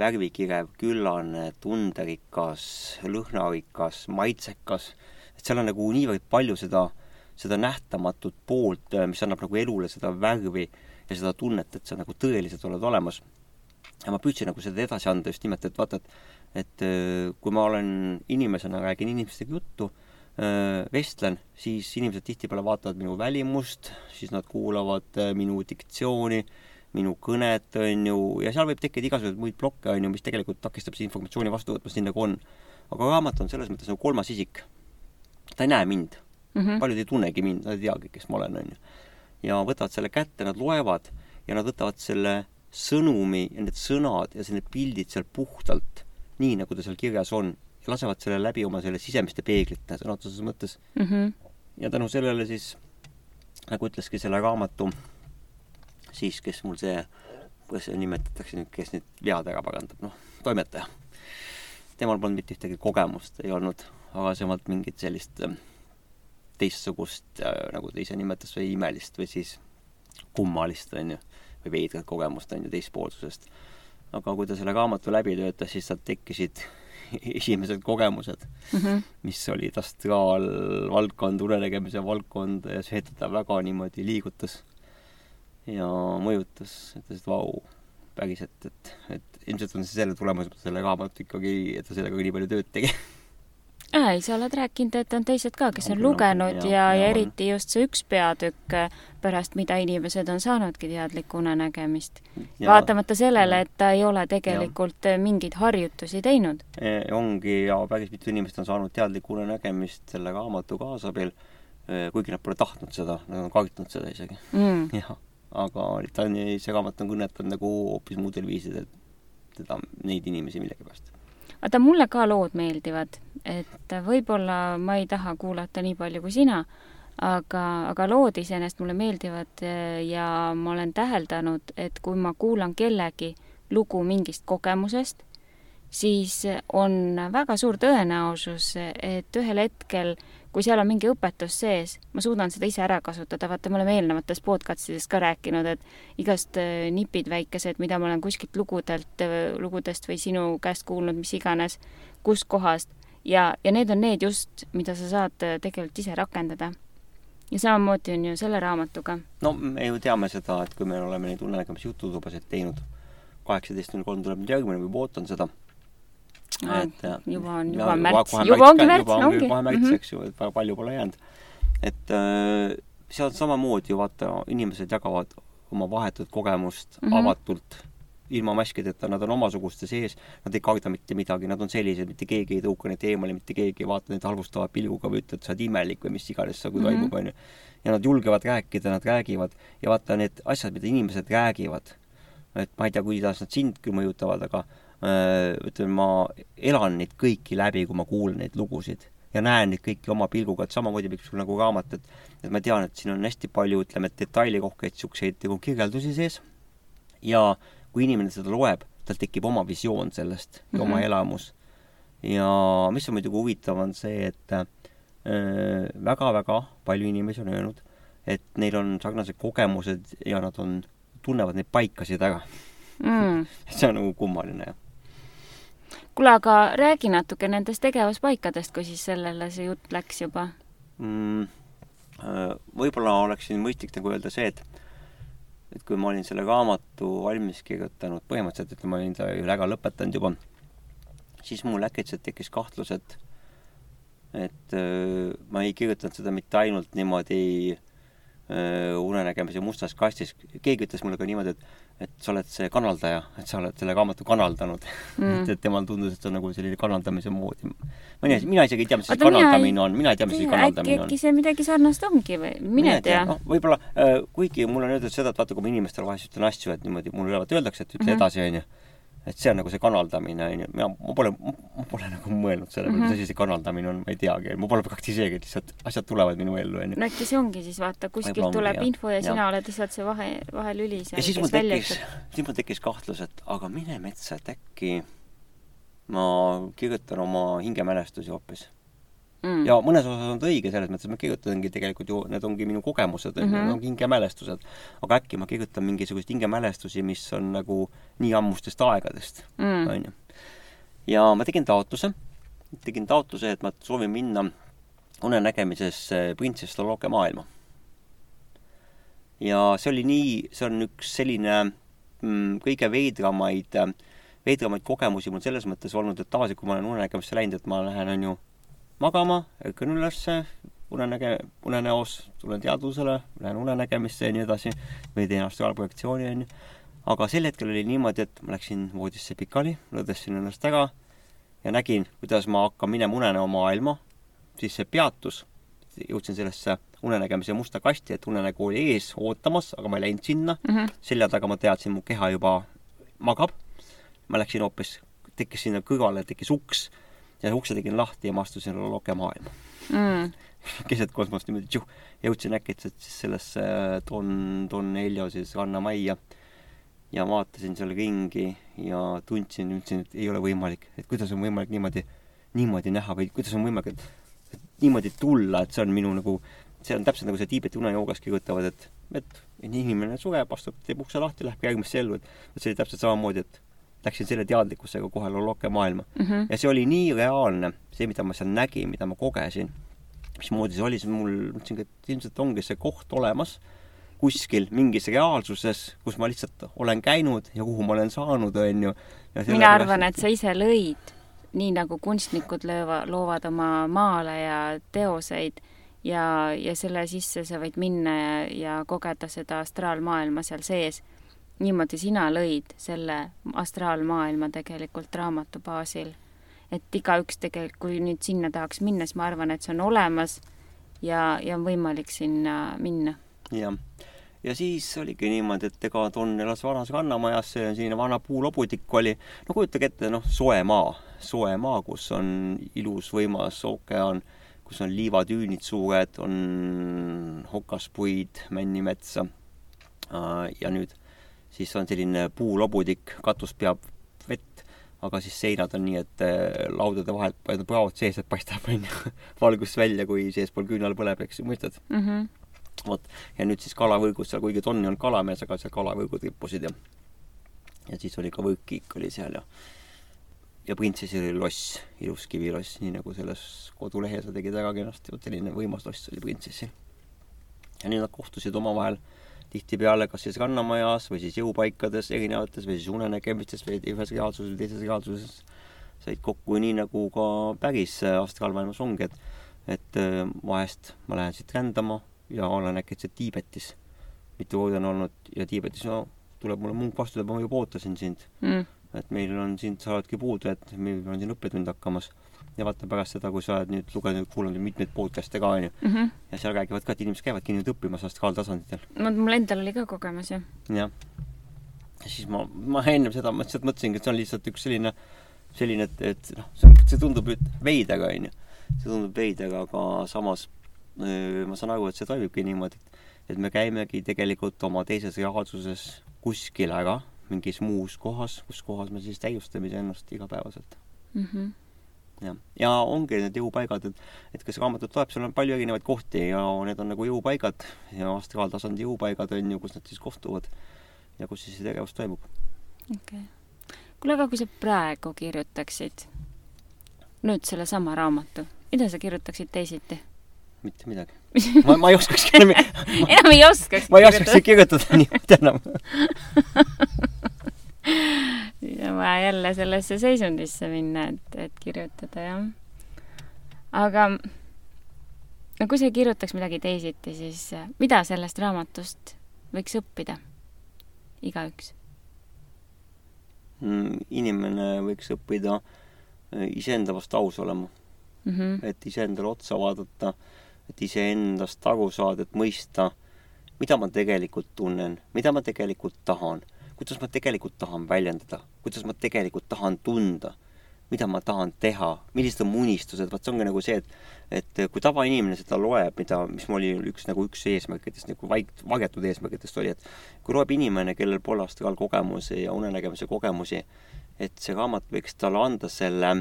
värvikirev, küllane, tunderikas, lõhnarikas, maitsekas, et seal on nagu niivõrd palju seda, seda nähtamatut poolt, mis annab nagu elule seda värvi ja seda tunnet, et sa nagu tõeliselt oled olemas ja ma püüdsin nagu seda edasi anda just nimelt, et vaata, et et äh, kui ma olen inimesena, räägin inimestega juttu, äh, vestlen, siis inimesed tihtipeale vaatavad minu välimust, siis nad kuulavad äh, minu diktsiooni, minu kõnet, on ju, ja seal võib tekkida igasuguseid muid plokke, on ju, mis tegelikult takistab siis informatsiooni vastu võtmast nii, nagu on. aga raamat on selles mõttes nagu kolmas isik. ta ei näe mind mm. -hmm. paljud ei tunnegi mind, nad ei teagi, kes ma olen, on ju. ja võtavad selle kätte, nad loevad ja nad võtavad selle sõnumi ja need sõnad ja need pildid seal puhtalt, nii nagu ta seal kirjas on, ja lasevad selle läbi oma selle sisemiste peeglite sõna otseses mõttes mm. -hmm. ja tänu sellele siis, nagu ütleski selle raamatu, siis kes mul see, kuidas seda nimetatakse nüüd, kes nüüd vead ära parandab, noh, toimetaja. temal polnud mitte ühtegi kogemust, ei olnud varasemalt mingit sellist ähm, teistsugust, äh, nagu ta ise nimetas, või imelist või siis kummalist, on ju või veidrat kogemust, on ju, teispoolsusest. aga kui ta selle raamatu läbi töötas, siis sealt tekkisid esimesed kogemused mm, -hmm. mis olid astraalvaldkond, unenägemise valdkond ja see teda väga niimoodi liigutas ja mõjutas, ütles, et vau, päriselt, et, et ilmselt on see selle tulemus, et selle raamatu ikkagi, et ta sellega nii palju tööd tegi
ei, sa oled rääkinud, et on teised ka, kes on, on lugenud ja, ja, ja eriti just see üks peatükk, pärast mida inimesed on saanudki teadlikku unenägemist. vaatamata sellele, et ta ei ole tegelikult ja. mingeid harjutusi teinud
e,. ongi ja päris mitu inimest on saanud teadlikku unenägemist selle raamatu kaasabil, e, kuigi nad pole tahtnud seda, nad on kartnud seda isegi mm.. jah, aga ta on, see raamat on kõnetanud nagu hoopis muudel viisidel teda, neid inimesi millegipärast
vaata, mulle ka lood meeldivad, et võib-olla ma ei taha kuulata nii palju kui sina, aga, aga lood iseenesest mulle meeldivad äh, ja ma olen täheldanud, et kui ma kuulan kellegi lugu mingist kogemusest, siis on väga suur tõenäosus, et ühel hetkel, kui seal on mingi õpetus sees, ma suudan seda ise ära kasutada, vaata, me oleme eelnevates podcastides ka rääkinud, et igast äh, nipid väikesed, mida ma olen kuskilt lugudelt, äh, lugudest või sinu käest kuulnud, mis iganes, kuskohast, ja, ja need on need just, mida sa saad äh, tegelikult ise rakendada. ja samamoodi on ju selle raamatuga.
no me ju teame seda, et kui me oleme neid unenägemise jututubasid teinud, kaheksateist null kolm tuleb nüüd järgmine, ma juba ootan seda
et juba on, juba on märts, juba ongi märts,
ongi. kohe märts mm, -hmm. eks ju, et väga palju pole jäänud. et äh, seal samamoodi ju vaata, inimesed jagavad oma vahetut kogemust mm -hmm. avatult, ilma maskideta, nad on omasuguste sees, nad ei karda mitte midagi, nad on sellised, mitte keegi ei tõuka neid eemale, mitte keegi ei vaata neid halvustava pilguga või ütle, et sa oled imelik või mis iganes seal mm -hmm. toimub, onju. ja nad julgevad rääkida, nad räägivad ja vaata, need asjad, mida inimesed räägivad, et ma ei tea, kuidas nad sind küll mõjutavad, aga ütleme, ma elan neid kõiki läbi, kui ma kuulan neid lugusid ja näen neid kõiki oma pilguga, et samamoodi võiks nagu raamat, et et ma tean, et siin on hästi palju, ütleme, detailirohkeid niisuguseid nagu kirjeldusi sees ja kui inimene seda loeb, tal tekib oma visioon sellest ja mm -hmm. oma mhm. elamus. ja mis on muidugi huvitav, on see, et väga-väga äh, palju inimesi on öelnud, et neil on sarnased kogemused ja nad on, tunnevad neid paikasid ära mm. see on nagu kummaline, jah
kuule, aga räägi natuke nendest tegevuspaikadest, kui siis sellele see jutt läks juba mm,.
Äh, võib-olla oleks siin mõistlik nagu öelda see, et et kui ma olin selle raamatu valmis kirjutanud, põhimõtteliselt ütleme, olin ta ju väga lõpetanud juba, siis mul äkitselt tekkis kahtlus, et et äh, ma ei kirjutanud seda mitte ainult niimoodi äh, unenägemise mustas kastis, keegi ütles mulle ka niimoodi, et et sa oled see kanaldaja, et sa oled selle raamatu kanaldanud mm.. et, et temal tundus, et see on nagu selline kanaldamise moodi. ma ei, mina isegi ei tea, mis see kanaldamine on, mina ei tea, mis see kanaldamine on.
äkki see midagi sarnast ongi või, mine tea.
noh, võib-olla äh,, kuigi mulle on öeldud seda, et vaata, kui ma inimestele vahest ütlen asju, et niimoodi mulle üleval öeldakse, et ütle mm -hmm. edasi, onju et see on nagu see kanaldamine, onju. mina, ma pole, ma pole nagu mõelnud selle peale mm -hmm., mis asi see kanaldamine on, ma ei teagi. ma pole praktiseerinud, lihtsalt asjad tulevad minu ellu, onju.
no äkki see ongi siis, vaata, kuskilt tuleb ja. info ja, ja sina oled lihtsalt see vahe, vahelüli seal,
kes välja ütleb. siis mul tekkis kahtlus, et aga mine metsa, et äkki ma kirjutan oma hingemälestusi hoopis mm.. ja mõnes osas on ta õige selles mõttes, et ma kirjutangi tegelikult ju, need ongi minu kogemused mm, -hmm. need ongi hingemälestused. aga äkki ma kirjutan mingisuguseid hingemälestusi, mis on nagu nii ammustest aegadest mm., onju. ja ma tegin taotluse, tegin taotluse, et ma soovin minna unenägemisesse Printsess Loloke maailma. ja see oli nii, see on üks selline mm, kõige veidramaid, veidramaid kogemusi mul selles mõttes olnud, et tavaliselt, kui ma olen unenägemisse läinud, et ma lähen, onju magama, ärkan ülesse, unenäge-, unenäos, tulen teadvusele, lähen unenägemisse ja nii edasi, või teen astraalprojektsiooni, on ju. aga sel hetkel oli niimoodi, et ma läksin voodisse pikali, lõdvesin ennast ära ja nägin, kuidas ma hakkan minema unenäo maailma, siis see peatus, jõudsin sellesse unenägemise musta kasti, et unenägu oli ees ootamas, aga ma ei läinud sinna mm. -hmm. selja taga ma teadsin, mu keha juba magab. ma läksin hoopis, tekkis sinna kõrvale, tekkis uks ja ukse tegin lahti ja ma astusin Loke maailma mm. keset kosmost niimoodi tšuh, jõudsin äkitselt siis sellesse äh, Don, Don Helio siis rannamajja ja vaatasin seal ringi ja tundsin, ütlesin, et ei ole võimalik, et kuidas on võimalik niimoodi, niimoodi näha või kuidas on võimalik, et, niimoodi tulla, et see on minu nagu, see on täpselt nagu see Tiibeti unejoogas kirjutavad, et, et inimene sureb, astub, teeb ukse lahti, läheb järgmisse ellu, et, et see oli täpselt samamoodi, et läksin selle teadlikkusega kohe Loloke maailma mm. -hmm. ja see oli nii reaalne, see, mida ma seal nägin, mida ma kogesin, mismoodi see oli, siis mul mõtlesingi, et ilmselt ongi see koht olemas kuskil mingis reaalsuses, kus ma lihtsalt olen käinud ja kuhu ma olen saanud, on ju.
mina arvan, et sa ise lõid, nii nagu kunstnikud lööva, loovad oma maale ja teoseid ja, ja selle sisse sa võid minna ja, ja kogeda seda astraalmaailma seal sees niimoodi sina lõid selle astraalmaailma tegelikult raamatu baasil. et igaüks tegelikult, kui nüüd sinna tahaks minna, siis ma arvan, et see on olemas ja, ja on võimalik sinna minna.
jah, ja siis oligi niimoodi, et ega Don elas vanas rannamajas, see on selline vana puulobutikk oli, no kujutage ette, noh, soe maa, soe maa, kus on ilus võimas ookean kus on liivatüünid suured, on hokaspuid, männimetsa ja nüüd siis on selline puulobudik, katus peab vett, aga siis seinad on nii, et äh, laudade vahelt praod sees, et paistab, on ju, valgus välja, kui seespool küünal põleb, eks ju, mõistad
mm? -hmm.
vot, ja nüüd siis kalavõrgus seal, kuigi Tonni on kalamees, aga seal kalavõrgud rippusid ja ja siis oli ka võõrkiik oli seal ja ja printsessil oli loss, ilus kiviloss, nii nagu selles kodulehes sa tegid väga kenasti, vot selline võimas loss oli printsessil. ja nii nad kohtusid omavahel tihtipeale kas siis rannamajas või siis jõupaikades erinevates või siis unenägemistes või ühes reaalsuses või teises reaalsuses said kokku nii nagu ka päris astraalmaailmas ongi, et et äh, vahest ma lähen siit rändama ja olen äkitselt Tiibetis. mitu korda on olnud ja Tiibetis no tuleb mulle munk vastu, ma juba ootasin sind
mm
et meil on siin, sa oledki puudu, et meil on siin õppetund hakkamas. Ja vaata pärast seda, kui sa oled nüüd lugenud, kuulanud mitmeid podcast'e ka, onju
mm. -hmm.
ja seal räägivad ka, et inimesed käivadki nüüd õppimas astraaltasanditel.
no mul endal oli ka kogemus, jah.
jah. ja siis ma, ma ennem seda mõtlesin, mõtlesingi, et see on lihtsalt üks selline, selline, et, et noh, see, see tundub nüüd veider, onju. see tundub veider, aga samas öö, ma saan aru, et see toimibki niimoodi, et, et me käimegi tegelikult oma teises reaalsuses kuskil ära mingis muus kohas, kus kohas me siis täiustame iseennast igapäevaselt
mm. -hmm.
Jah, ja ongi need jõupaigad, et, et kes raamatut loeb, seal on palju erinevaid kohti ja need on nagu jõupaigad ja astraaltasandi jõupaigad on ju, kus nad siis kohtuvad ja kus siis see tegevus toimub.
okei okay.. kuule, aga kui sa praegu kirjutaksid nüüd sellesama raamatu, mida sa kirjutaksid teisiti?
mitte midagi. ma, ma ei oskaks enam
enam ei oskaks
ma ei oskaks kirjutada niimoodi enam
vaja jälle sellesse seisundisse minna, et, et kirjutada, jah. aga no kui sa kirjutaks midagi teisiti, siis mida sellest raamatust võiks õppida? igaüks
mm,. inimene võiks õppida äh, iseenda vastu aus olema
mm. -hmm.
et iseendale otsa vaadata, et iseendast aru saada, et mõista, mida ma tegelikult tunnen, mida ma tegelikult tahan kuidas ma tegelikult tahan väljendada, kuidas ma tegelikult tahan tunda, mida ma tahan teha, millised on mu unistused, vot see ongi nagu see, et et kui tavainimene seda loeb, mida, mis mul oli üks nagu üks eesmärkidest, nagu vaik-, varjatud eesmärkidest oli, et kui loeb inimene, kellel pole astraalkogemusi ja unenägemise kogemusi, et see raamat võiks talle anda selle,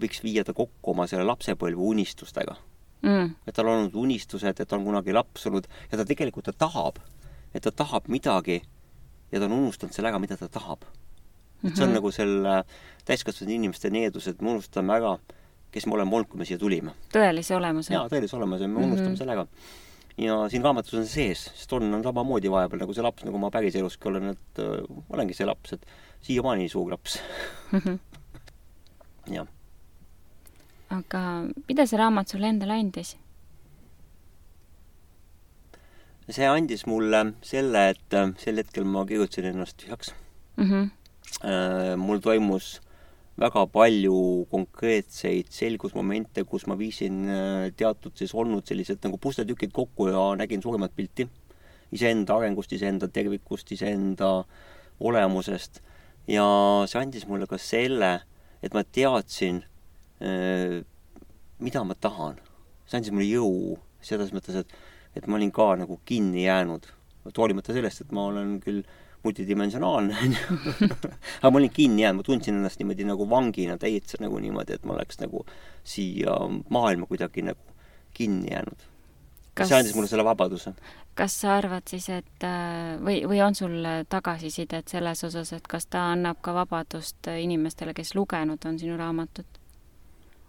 võiks viia ta kokku oma selle lapsepõlve unistustega.
Mm..
et tal on olnud unistused, et ta on kunagi laps olnud ja ta tegelikult, ta tahab, et ta tahab midagi ja ta on unustanud selle ära, mida ta tahab mm. -hmm. see on mhm. nagu selle täiskasvanud inimeste needus, et me unustame ära, kes me oleme olnud, kui me siia tulime.
tõelise olemuse.
jaa, tõelise olemuse, me unustame mm -hmm. selle ära. ja siin raamatus on see sees, sest on samamoodi vahepeal nagu see laps, nagu ma päriseluski olen, et ma olengi see laps, et siiamaani suur laps
mm. -hmm.
jah.
aga mida see raamat sulle endale andis?
See andis mulle selle, et äh, sel hetkel ma kirjutasin ennast tühjaks
mm. -hmm.
mul toimus väga palju konkreetseid selgusmomente, kus ma viisin äh, teatud siis olnud sellised nagu pusletükid kokku ja nägin suuremat pilti iseenda arengust, iseenda tervikust, iseenda olemusest. ja see andis mulle ka selle, et ma teadsin, mida ma tahan. see andis mulle jõu selles mõttes, et et ma olin ka nagu kinni jäänud, hoolimata sellest, et ma olen küll multidimensionaalne, onju. aga ma olin kinni jäänud, ma tundsin ennast niimoodi nagu vangina täitsa nagu niimoodi, et ma oleks nagu siia maailma kuidagi nagu kinni jäänud kas.... see andis mulle selle vabaduse.
kas sa arvad siis, et äh, või, või on sul tagasisidet selles osas, et kas ta annab ka vabadust inimestele, kes lugenud on sinu raamatut?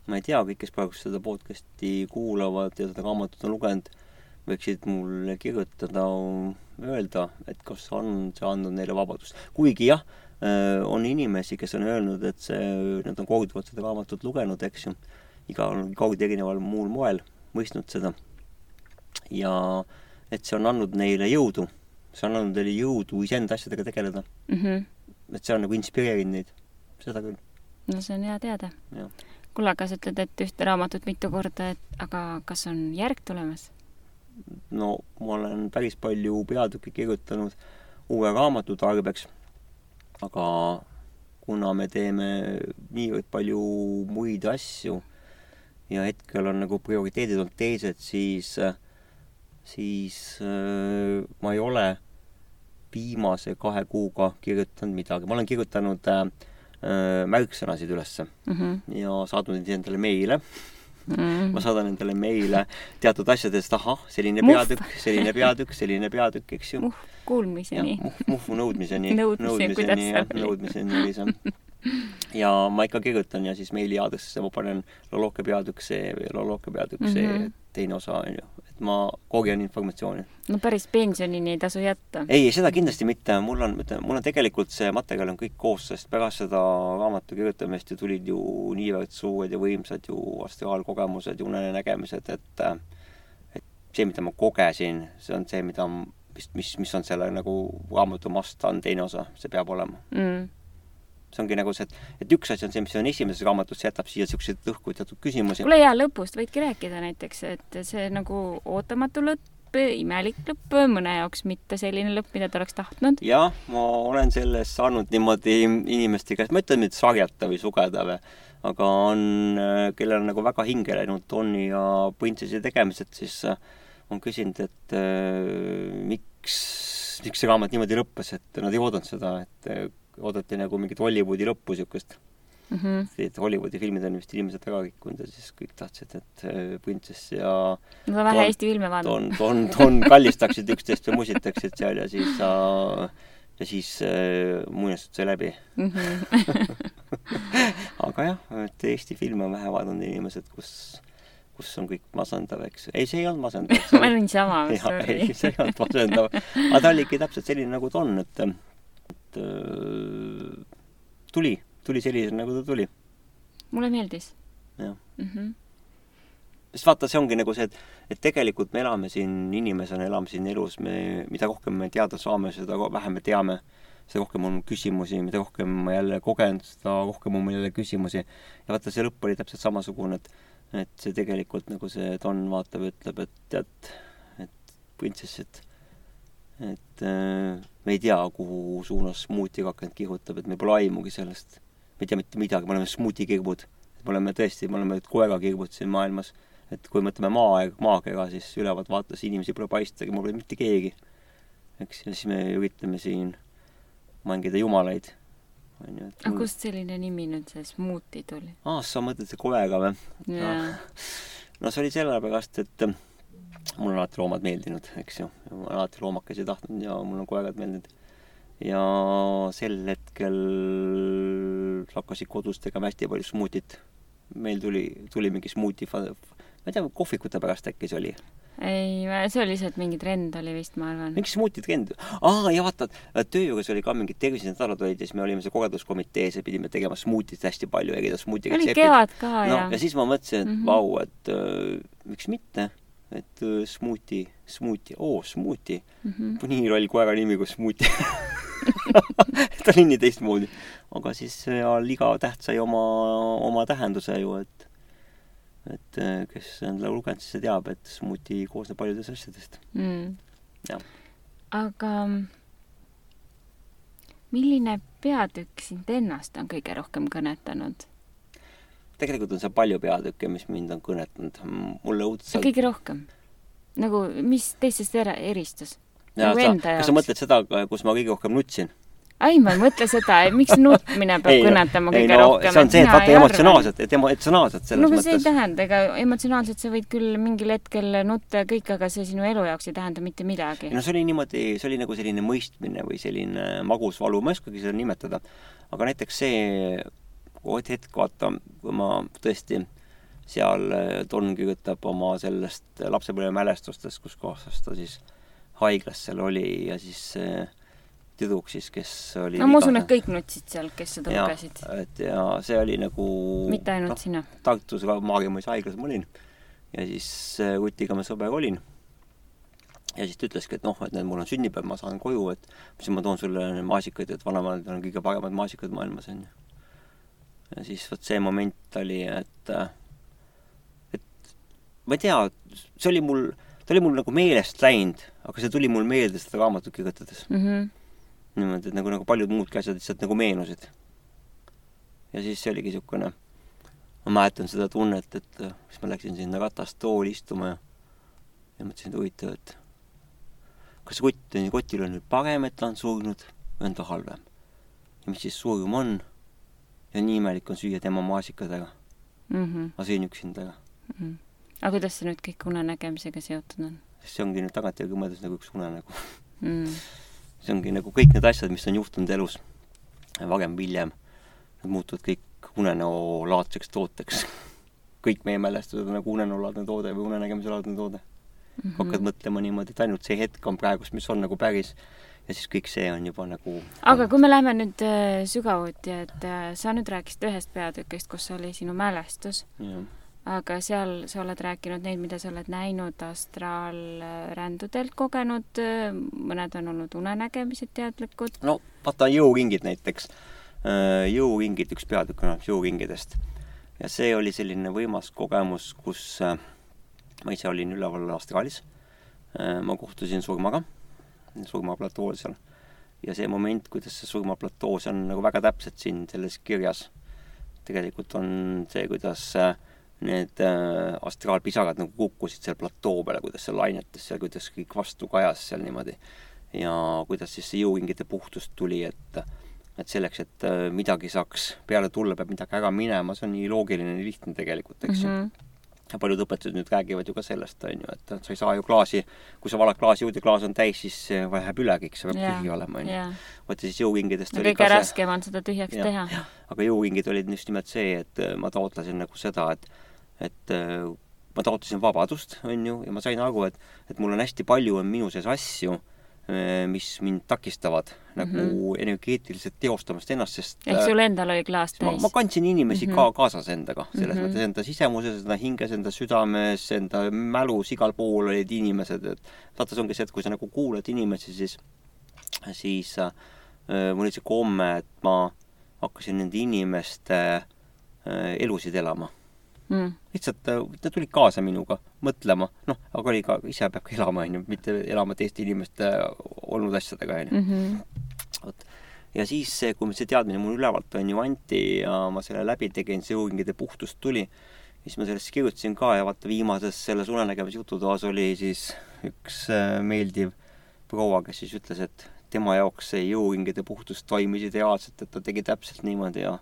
ma ei tea, kõik, kes praegu seda podcast'i kuulavad ja seda raamatut on lugenud võiksid mulle kirjutada, öelda, et kas on see andnud neile vabadust. kuigi jah, äh, on inimesi, kes on öelnud, et see, nad on korduvalt seda raamatut lugenud, eks ju, igal kord erineval muul moel mõistnud seda. ja et see on andnud neile jõudu, see on andnud neile jõudu iseenda asjadega tegeleda
mm. -hmm.
et see on nagu inspireerinud neid, seda küll.
no see on hea teada. kuule, aga sa ütled, et ühte raamatut mitu korda, et aga kas on järg tulemas?
No ma olen päris palju peatükke kirjutanud uue raamatu tarbeks, aga kuna me teeme niivõrd palju muid asju ja hetkel on nagu prioriteedid olnud teised, siis, siis äh, ma ei ole viimase kahe kuuga kirjutanud midagi, ma olen kirjutanud äh, märksõnasid ülesse mm -hmm. ja saatnud endale meile mm.. ma saadan endale meile teatud asjadest, ahah, selline peatükk, selline peatükk, selline peatükk, eks ju.
Muhv kuulmiseni.
Muhvu nõudmiseni. nõudmiseni, nõudmiseni oli see ja ma ikka kirjutan ja siis meiliaadressisse ma panen Loloke peatükk see või Loloke peatükk see mm -hmm. Teine osa, on ju. et ma kogujan informatsiooni.
no päris pensionini ei tasu jätta.
ei, seda kindlasti mitte. mul on, mul on tegelikult see materjal on kõik koos, sest pärast seda raamatu kirjutamist ju tulid ju niivõrd suured ja võimsad ju astraalkogemused ja unenägemised, et et see, mida ma kogesin, see on see, mida mis, mis, mis on selle nagu raamatu must, on teine osa, see peab olema mm see ongi nagu see, et, et üks asi on see, mis on esimeses raamatus, see jätab siia niisuguseid õhku teatud küsimusi.
kuule jaa, lõpust võidki rääkida näiteks, et see nagu ootamatu lõpp, imelik lõpp, mõne jaoks mitte selline lõpp, mida ta oleks tahtnud.
jah, ma olen sellest saanud niimoodi inimeste käest, ma ütlen nüüd sarjata või sugeda või, aga on, kellel on nagu väga hinge läinud Tonni ja Printsessi tegemised, siis on küsinud, et äh, miks, miks see raamat niimoodi lõppes, et nad ei oodanud seda, et oodati nagu mingit Hollywoodi lõppu niisugust mm. -hmm. et Hollywoodi filmid on vist inimesed väga rikkunud ja siis kõik tahtsid, et äh, printsess ja
on vähe Eesti filme
vaadanud. Don, Don, Don kallistaksid üksteist ja musitaksid seal ja siis äh, ja siis äh, muinasjutt sai läbi mm. -hmm. aga jah, et Eesti filme on vähe vaadanud inimesed, kus kus on kõik masendav, eks. ei, see ei olnud masendav.
ma olin sama,
ei, see ei olnud masendav. aga ta oligi täpselt selline, nagu ta on, et et äh, tuli, tuli sellisena, nagu ta tuli.
mulle meeldis.
jah mm -hmm. sest vaata, see ongi nagu see, et, et tegelikult me elame siin inimesena, elame siin elus, me, mida rohkem me teada saame, seda vähem me teame, seda rohkem on küsimusi, mida rohkem ma jälle kogen, seda rohkem on mul jälle küsimusi. ja vaata, see lõpp oli täpselt samasugune, et et see tegelikult nagu see Don vaatab ja ütleb, et tead, et printsess, et et äh, me ei tea, kuhu suunas smuutikakent kihutab, et meil pole aimugi sellest. me ei tea mitte midagi, me oleme smuutikirbud. me oleme tõesti, me oleme koerakirbud siin maailmas. et kui mõtleme maa, maakera, siis ülevalt vaates inimesi pole paistagi, mul pole mitte keegi. eks, ja siis me üritame siin mängida jumalaid.
on ju. aga kust selline nimi nüüd, see smuuti tuli?
aa, sa mõtled see kolega või? no see oli sellepärast, et mulle on alati loomad meeldinud, eks ju, ma olen alati loomakesi tahtnud ja mulle on koerad meeldinud. ja sel hetkel hakkasid kodus tegema hästi palju smuutit. meil tuli, tuli mingi smuuti, ma ei tea, kohvikute pärast äkki see oli?
ei, see oli lihtsalt mingi trend oli vist, ma arvan.
mingi smuuti trend. aa, ja vaata, töö juures oli ka mingid tervisenädalad olid ja siis me olime see korralduskomitees ja pidime tegema smuutit hästi palju, erinevaid smuuti
oli kevad ka no,
ja. ja siis ma mõtlesin, et mm -hmm. vau, et äh, miks mitte et uh, smuuti, smuuti, oo, smuuti mm. -hmm. nii loll koera nimi kui smuuti ta oli nii teistmoodi. aga siis seal iga täht sai oma, oma tähenduse ju, et et äh, kes on lugenud, siis see teab, et smuuti koosneb paljudest asjadest mm.. jah.
aga milline peatükk sind ennast on kõige rohkem kõnetanud?
Tegelikult on seal palju peatükke, mis mind on kõnetanud. mulle õudselt
kõige rohkem? nagu, mis teistest era-, eristus?
nagu sa, kas sa mõtled seda, kus ma kõige rohkem nutsin?
ei, ma ei mõtle seda, miks nutmine peab ei, kõnetama kõige ei, no, rohkem.
see on see, et vaata emotsionaalselt, et emotsionaalselt selles
no,
mõttes.
see ei tähenda, ega emotsionaalselt sa võid küll mingil hetkel nutta ja kõik, aga see sinu elu jaoks ei tähenda mitte midagi.
no see oli niimoodi, see oli nagu selline mõistmine või selline magus valu, ma ei oskagi seda nimetada. aga näiteks see hetk, vaata, kui ma tõesti seal äh, kirjutab oma sellest lapsepõlvemälestustest, kus kohas ta siis haiglas seal oli ja siis see tüdruk siis, kes oli
no ma usun, et kõik nutsid seal, kes seda ja, lugesid.
et ja see oli nagu
mitte ainult no, sina.
Tartus Maarjamäes haiglas ma olin ja siis Rutiga ma sõber olin. ja siis ta ütleski, et noh, et need, mul on sünnipäev, ma saan koju, et siis ma toon sulle maasikaid, et vanavanemad on kõige paremad maasikad maailmas, onju ja siis vot see moment oli, et, et ma ei tea, see oli mul, ta oli mul nagu meelest läinud, aga see tuli mul meelde seda raamatut kirjutades mm. -hmm. niimoodi, et nagu, nagu paljud muudki asjad lihtsalt nagu meenusid. ja siis see oligi niisugune ma mäletan seda tunnet, et äh, siis ma läksin sinna ratastooli istuma ja ja mõtlesin, et huvitav, et kas kott, kotil on nüüd parem, et ta on surnud või on ta halvem. ja mis siis surm on? Ja nii imelik on süüa tema maasikatega
mm. -hmm.
üksinda
mm. -hmm. aga kuidas see nüüd kõik unenägemisega seotud on?
sest see ongi nüüd tagantjärgi mõeldes nagu üks unenägu
mm.
see ongi nagu kõik need asjad, mis on juhtunud elus varem-hiljem, need muutuvad kõik unenäolaadseks tooteks. kõik meie mälestused on nagu unenäolaadne toode või unenägemiselaadne toode mm. -hmm. hakkad mõtlema niimoodi, et ainult see hetk on praegust, mis on nagu päris ja siis kõik see on juba nagu
aga kui me läheme nüüd äh, sügavuti, et äh, sa nüüd rääkisid ühest peatükist, kus oli sinu mälestus. aga seal sa oled rääkinud neid, mida sa oled näinud astraalrändudelt kogenud, äh, mõned on olnud unenägemised teadlikud.
no vaata jõuringid näiteks jõuringid, üks peatükk kõneleb jõuringidest. ja see oli selline võimas kogemus, kus ma ise olin üleval astraalis. Ma kohtusin surmaga, surmaplatoo seal. ja see moment, kuidas see surmaplatoo, see on nagu väga täpselt siin selles kirjas. tegelikult on see, kuidas need astraalpisarad nagu kukkusid seal platoo peale, kuidas see lainetas seal, kuidas kõik vastu kajas seal niimoodi. ja kuidas siis see jõuringide puhtus tuli, et et selleks, et äh, midagi saaks peale tulla, peab midagi ära minema, see on nii loogiline, nii lihtne tegelikult, eks ju mm -hmm. Ja paljud õpetused nüüd räägivad ju ka sellest, on ju, et sa ei saa ju klaasi, kui sa valad klaasi juurde, klaas on täis, siis läheb üle kõik, see peab yeah. tühi olema, on ju. vot ja siis jõuringidest
no, kõige raskem on seda tühjaks ja, teha.
aga jõuringid olid just nimelt see, et äh, ma taotlesin nagu seda, et, et äh, ma taotlesin vabadust, on ju, ja ma sain aru, et, et mul on hästi palju on minu sees asju mis mind takistavad mm -hmm. nagu mhm. energeetiliselt teostamast ennast, sest
ehk sul endal oli klaas täis?
ma kandsin inimesi mm -hmm. ka kaasas endaga, selles mm -hmm. mõttes enda sisemuses, enda hinges, enda südames, enda mälus, igal pool olid inimesed, et vaata, see ongi see, et kui sa nagu kuulad inimesi, siis siis äh, mul oli see komme, et ma hakkasin nende inimeste äh, elusid elama
mm..
lihtsalt ta tuli kaasa minuga mõtlema, noh, aga oli ka, ise peab ka elama, onju, mitte elama teiste inimeste olnud asjadega, onju.
Mhm.
vot. ja siis, kui see teadmine mul ülevalt, onju, anti ja ma selle läbi tegin, see jõuringide puhtus tuli, siis ma sellest kirjutasin ka ja vaata, viimases selles unenägemise jututoas oli siis üks äh, meeldiv proua, kes siis ütles, et tema jaoks see jõuringide puhtus toimis ideaalselt, et ta tegi täpselt niimoodi ja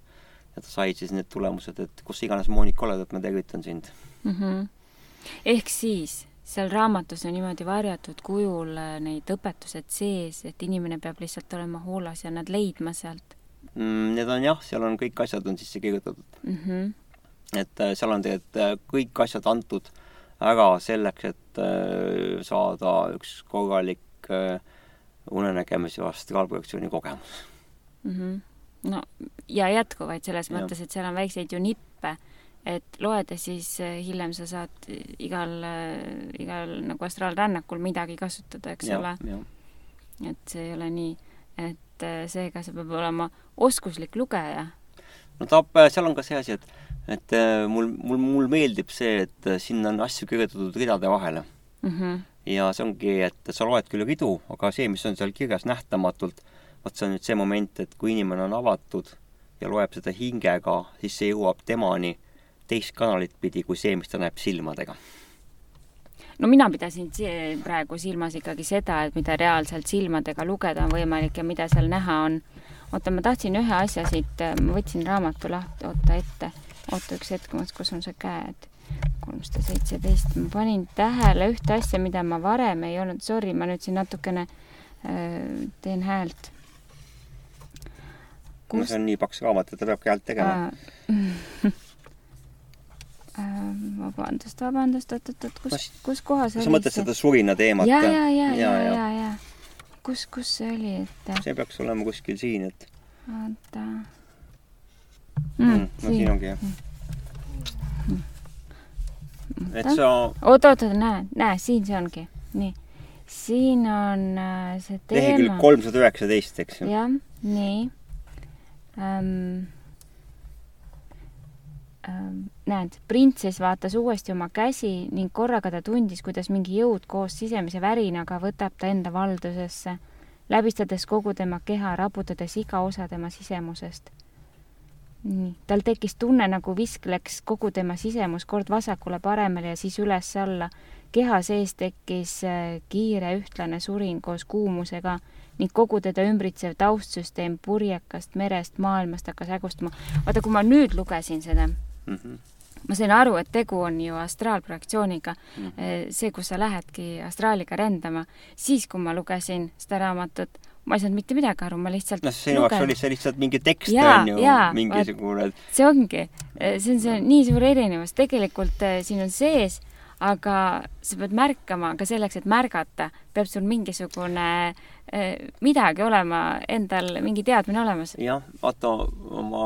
ja ta sai siis need tulemused, et kus iganes Monika oled, et ma tervitan sind
mm. -hmm. ehk siis seal raamatus on niimoodi varjatud kujul äh, need õpetused sees, et inimene peab lihtsalt olema hoolas ja nad leidma sealt
mm,? Need on jah, seal on kõik asjad on sisse kirjutatud
mm. -hmm.
et äh, seal on tegelikult äh, kõik asjad antud ära selleks, et saada üks korralik unenägemise astraalprojektsiooni kogemus
mm. -hmm no ja jätkuvaid selles ja. mõttes, et seal on väikseid ju nippe, et loed ja siis äh, hiljem sa saad igal, äh, igal nagu astraalrännakul midagi kasutada, eks
ja,
ole. et see ei ole nii, et äh, seega see peab olema oskuslik lugeja.
no ta, seal on ka see asi, et, et mul, mul, mul meeldib see, et sinna on asju kirjutatud ridade vahele
mm. -hmm.
ja see ongi, et sa loed küll ridu, aga see, mis on seal kirjas nähtamatult vot see on nüüd see moment, et kui inimene on avatud ja loeb seda hingega, siis see jõuab temani teist kanalit pidi kui see, mis ta näeb silmadega.
no mina pidasin praegu silmas ikkagi seda, et mida reaalselt silmadega lugeda on võimalik ja mida seal näha on. oota, ma tahtsin ühe asja siit, ma võtsin raamatu lahti, oota ette, oota üks hetk, kus on see käed kolmsada seitseteist, ma panin tähele ühte asja, mida ma varem ei olnud, sorry, ma nüüd siin natukene äh, teen häält
kus... see on nii paks raamat, et ta peabki häält tegema
vabandust, vabandust, oot-oot-oot, kus, kus kohas
oli see? sa mõtled seda surina teemat?
ja, ja, ja, ja, ja, ja, ja. kus, kus see oli, et?
see peaks olema kuskil siin, et.
oota
mm,. Mm, no siin, siin ongi jah mm.. et sa.
oot, oot, oot, näe, näe, siin see ongi, nii. siin on äh, see teema.
lehekülg kolmsada üheksateist, eks
ju. jah, nii ähm,. Ähm, näed, printsess vaatas uuesti oma käsi ning korraga ta tundis, kuidas mingi jõud koos sisemise värinaga võtab ta enda valdusesse, läbistades kogu tema keha, raputades iga osa tema sisemusest. nii, tal tekkis tunne, nagu viskleks kogu tema sisemus kord vasakule-paremale ja siis üles-alla. keha sees tekkis äh, kiire ühtlane surin koos kuumusega ning kogu teda ümbritsev taustsüsteem purjekast merest, maailmast hakkas hägustuma. vaata, kui ma nüüd lugesin seda mm, -hmm. ma sain aru, et tegu on ju astraalprojektsiooniga mm, -hmm. see, kus sa lähedki astraaliga rändama, siis kui ma lugesin seda raamatut, ma ei saanud mitte midagi aru, ma lihtsalt
noh, sinu jaoks oli see lihtsalt mingi tekst on ju, mingisugune
see ongi, see on see nii suur erinevus, tegelikult eh, siin on sees aga sa pead märkama, aga selleks, et märgata, peab sul mingisugune midagi olema, endal mingi teadmine olemas.
jah, vaata, ma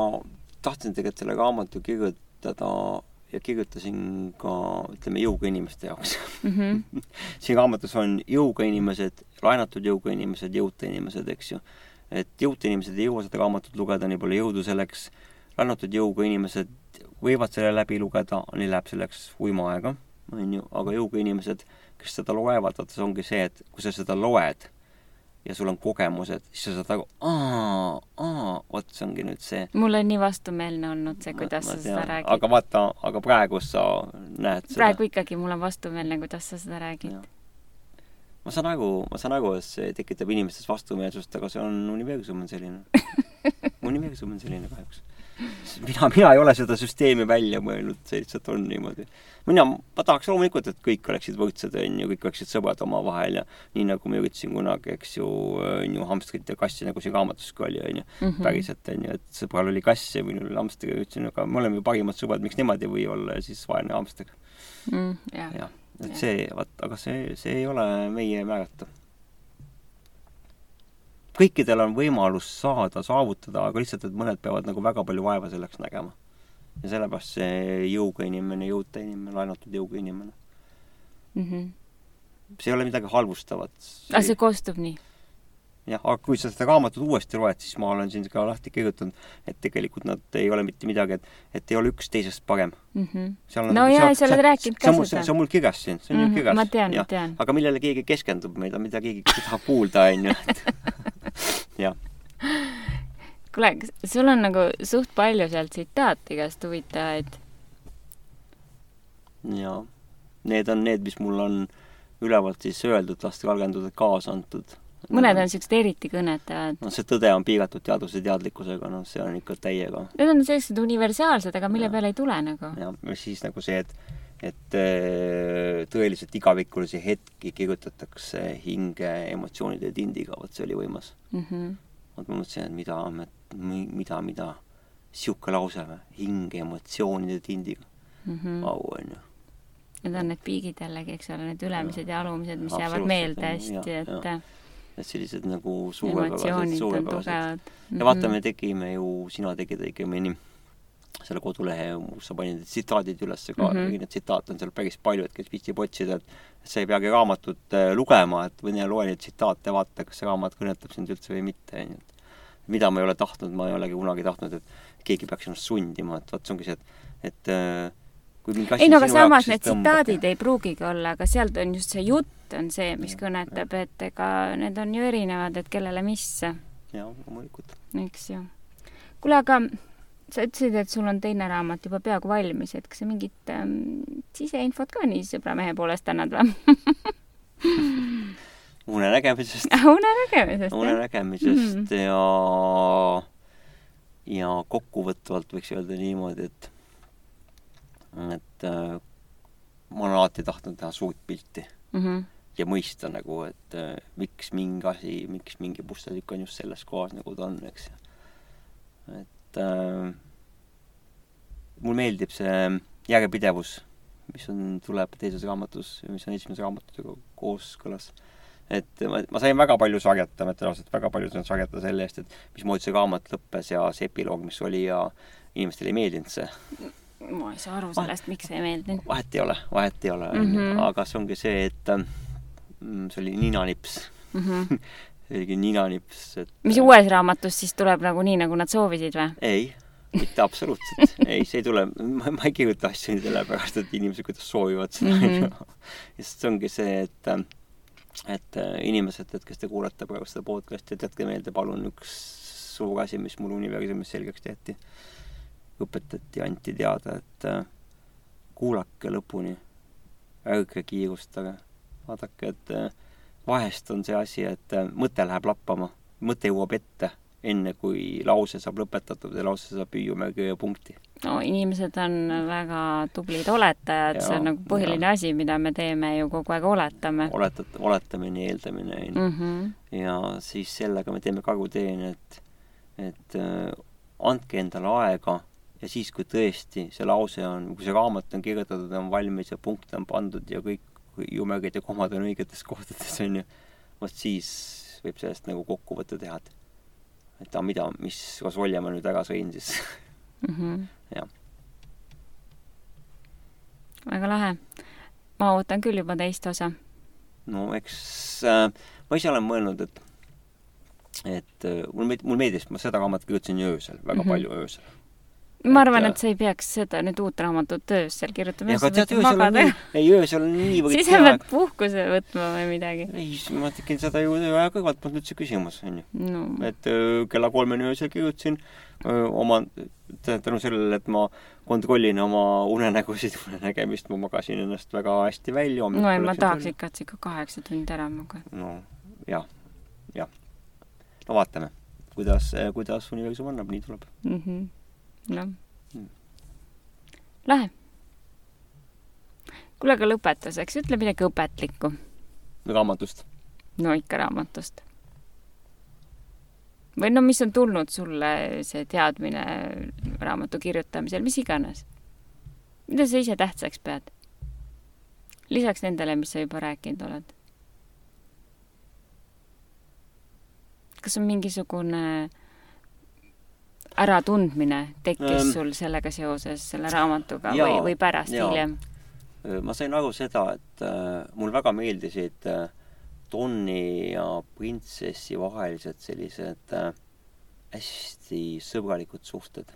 tahtsin tegelikult selle raamatu kirjutada ja kirjutasin ka, ütleme, jõuga inimeste jaoks mm. -hmm. siin raamatus on jõuga inimesed, laenatud jõuga inimesed, jõuta inimesed, eks ju. et jõuta inimesed ei jõua seda raamatut lugeda, neil pole jõudu selleks, laenatud jõuga inimesed võivad selle läbi lugeda, neil läheb selleks uima aega on ju, aga jõuga inimesed, kes seda loevad, vaata see ongi see, et kui sa seda loed ja sul on kogemused, siis sa saad aru, aa, aa, vot see ongi nüüd see.
mul on nii vastumeelne olnud see, kuidas ma, ma sa seda räägid.
aga vaata, aga praegu sa näed
seda. praegu ikkagi mul on vastumeelne, kuidas sa seda räägid.
ma saan aru, ma saan aru, et see tekitab inimestes vastumeelsust, aga see on, universum on selline universum on selline kahjuks mina, mina ei ole seda süsteemi välja mõelnud, see lihtsalt on niimoodi. mina, ma tahaks loomulikult, et kõik oleksid võrdsed, on ju, kõik oleksid sõbrad omavahel ja nii nagu ma üritasin kunagi, eks ju, on ju, hamstrit ja kassi, nagu siin raamatuski oli, on ju, mhm. päriselt, on ju, et sõbral oli kass ja minul oli hamster ja ütlesin, aga me oleme ju parimad sõbrad, miks nemad ei või olla ja siis vaene hamster
mm,. jah
ja,, et see, vaat, aga see, see ei ole meie määrata kõikidel on võimalus saada, saavutada, aga lihtsalt, et mõned peavad nagu väga palju vaeva selleks nägema. ja sellepärast see jõuga inimene, jõuta inimene, laenatud jõuga inimene
mm. -hmm.
see ei ole midagi halvustavat.
aga see kostub nii?
jah, aga kui sa seda raamatut uuesti loed, siis ma olen siin ka lahti kirjutanud, et tegelikult nad ei ole mitte midagi, et, et ei ole üks teisest parem
mm. -hmm. no jaa, sa oled rääkinud ka
seda. see on mul kirjas siin, see on mm -hmm. kirjas.
ma tean, ma tean.
aga millele keegi keskendub, mida, mida keegi tahab kuulda, on ju, et jah.
kuule, kas sul on nagu suht palju seal tsitaate igast huvitavaid?
jaa. Need on need, mis mul on ülevalt siis öeldud, lastevalgendused kaasa antud.
mõned on siuksed eriti kõnetavad.
noh, see tõde on piiratud teadvuse teadlikkusega, noh, see on ikka täiega.
Need on sellised universaalsed, aga mille ja. peale ei tule nagu.
jah, siis nagu see, et et äh, tõeliselt igavikulisi hetki kirjutatakse hinge emotsioonide tindiga, vot see oli võimas
mm. -hmm.
vot ma mõtlesin, et mida, mida, mida, sihuke lause või, hinge emotsioonide tindiga
mm. -hmm.
au, on ju.
Need on need piigid jällegi, eks ole, need ülemised ja, ja alumised, mis jäävad meelde hästi, et ja.
et sellised nagu suurepärased, suurepärased. ja
mhm.
vaata, me tegime ju, sina tegid õigemini selle kodulehe, kus sa panid need tsitaadid üles ka mm, -hmm. neid tsitaate on seal päris palju, et kes viitsib otsida, et sa ei peagi raamatut äh, lugema, et mine loe neid tsitaate, vaata, kas see raamat kõnetab sind üldse või mitte, on ju. et mida ma ei ole tahtnud, ma ei olegi kunagi tahtnud, et keegi peaks ennast sundima, et vot see ongi see, et, et äh, kui mingi asi
ei no aga samas need tsitaadid ei pruugigi olla, aga sealt on just see jutt on see, mis ja, kõnetab, et ega need on ju erinevad, et kellele mis.
jaa, loomulikult.
eks ju. kuule, aga sa ütlesid, et sul on teine raamat juba peaaegu valmis, et kas sa mingit ähm, siseinfot ka nii sõbramehe poolest annad või?
Unenägemisest
unenägemisest,
unenägemisest mm ja, ja kokkuvõtvalt võiks öelda niimoodi, et, et äh, ma olen alati tahtnud teha suurt pilti.
Mm. -hmm
ja mõista nagu, et äh, miks mingi asi, miks mingi pusletükk on just selles kohas, nagu ta on, eks. et et äh, mulle meeldib see järjepidevus, mis on, tuleb teises raamatus, mis on esimese raamatutega kooskõlas. et ma, ma sain väga palju sarjata, ma ütlen ausalt, väga palju sain sarjata selle eest, et mismoodi see raamat lõppes ja see epiloog, mis oli ja inimestele ei meeldinud see.
ma ei saa aru sellest, miks ei meeldinud.
vahet ei ole, vahet ei ole mm, -hmm. aga see ongi see, et mm, see oli ninanips
mm. -hmm.
oligi ninanips, et
mis uues raamatus siis tuleb nagu nii, nagu nad soovisid või?
ei, mitte absoluutselt ei, see ei tule, ma, ma ei kirjuta asju sellepärast, et inimesed kuidas soovivad seda mm, -hmm. sest see ongi see, et et äh, inimesed, et kes te kuulate praegu seda podcast'i, jätke meelde palun üks suur asi, mis mul universumis selgeks tehti. õpetati, anti teada, et äh, kuulake lõpuni, ärge kiirustage, vaadake, et äh, vahest on see asi, et äh, mõte läheb lappama, mõte jõuab ette, enne kui lause saab lõpetatud ja lause saab hüüumärgi punkti.
no inimesed on väga tublid oletajad, see on nagu põhiline ja. asi, mida me teeme ju kogu aeg oletame.
oletat-, oletamine, eeldamine, on ju.
Mhm.
ja siis sellega me teeme karuteene, et, et äh, andke endale aega ja siis, kui tõesti see lause on, kui see raamat on kirjutatud, on valmis ja punkte on pandud ja kõik jumegid ja komad on õigetes kohtades, on ju, vot siis võib sellest nagu kokkuvõtte teha, et et aga mida, mis rosolje ma nüüd ära sõin siis
mm. -hmm.
jah.
väga lahe. ma ootan küll juba teist osa.
no eks äh, ma ise olen mõelnud, et et äh, mul meeldis, mulle meeldis, ma seda raamatut kirjutasin öösel, väga mm -hmm. palju öösel
ma arvan, et sa ei peaks seda nüüd uut raamatut öösel kirjutama.
aga tead, öösel on nii, ei öösel on niivõrd
siis sa pead puhkuse võtma või midagi.
ei, ma tegin seda ju ööaja kõrvalt, polnud üldse küsimus, onju
no..
et öö, kella kolmeni öösel kirjutasin oma, tänu sellele, et ma kontrollin oma unenägusid, unenägemist, ma magasin ennast väga hästi välja.
no ei, ma tahaks ikka, et sa ikka kaheksa tundi ära magad.
no jah, jah. no vaatame, kuidas, kuidas universum annab, nii tuleb
mm. -hmm noh hmm.. Lahe. kuule, aga lõpetuseks ütle midagi õpetlikku.
raamatust?
no ikka raamatust. või no mis on tulnud sulle see teadmine raamatu kirjutamisel, mis iganes. mida sa ise tähtsaks pead? lisaks nendele, mis sa juba rääkinud oled. kas on mingisugune äh, äratundmine tekkis ähm, sul sellega seoses selle raamatuga jaa, või, või pärast hiljem?
ma sain aru seda, et äh, mul väga meeldisid äh, Donni ja printsessi vahelised sellised äh, hästi sõbralikud suhted.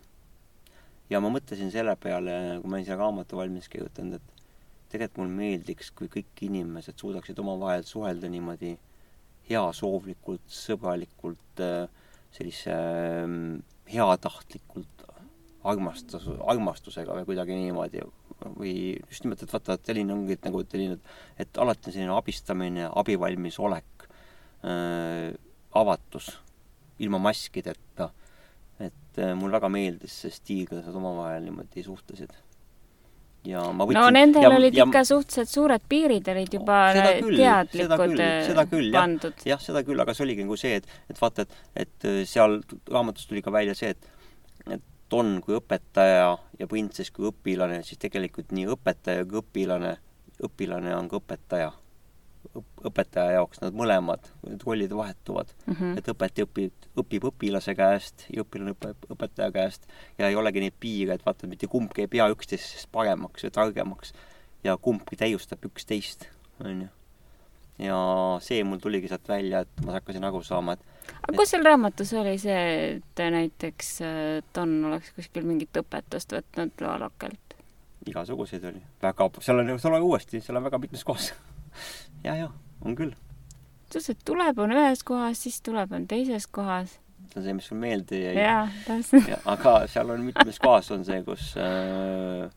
ja ma mõtlesin selle peale, kui ma olin selle raamatu valmis kirjutanud, et tegelikult mulle meeldiks, kui kõik inimesed suudaksid omavahel suhelda niimoodi heasoovlikult, sõbralikult, äh, sellise äh, heatahtlikult armastus, armastusega või kuidagi niimoodi või just nimelt, et vaata, et selline ongi, et nagu selline, et alati selline abistamine, abivalmisolek äh,, avatus, ilma maskideta, et äh, mulle väga meeldis see stiil, kuidas nad omavahel niimoodi suhtlesid. Ja ma võtsin
no nendel ja, olid ja, ikka suhteliselt suured piirid olid juba küll, teadlikud
seda küll,
pandud.
jah, jah, seda küll, aga see oligi nagu see, et, et vaata, et, et äh, seal raamatus tuli ka välja see, et et Don kui õpetaja ja printsess kui õpilane, siis tegelikult nii õpetaja kui õpilane, õpilane on ka õpetaja. Õpetaja jaoks nad mõlemad, need rollid vahetuvad
mm. -hmm.
et õpetaja õpib, õpib õpilase käest ja õpilane õpib õpetaja käest ja ei olegi neid piire, et vaata, mitte kumbki ei pea üksteisest paremaks ja targemaks ja kumbki täiustab üksteist, on ju. ja see mul tuligi sealt välja, et ma hakkasin aru saama, et
aga kus seal raamatus oli see, et näiteks Don oleks kuskil mingit õpetust võtnud loolokalt?
igasuguseid oli, väga, seal on, seal on uuesti, seal on väga mitmes kohas ja, ja on küll.
sa ütlesid, et tuleb on ühes kohas, siis tuleb on teises kohas.
see on see, mis sul meelde jäi. aga seal on mitmes kohas on see, kus äh,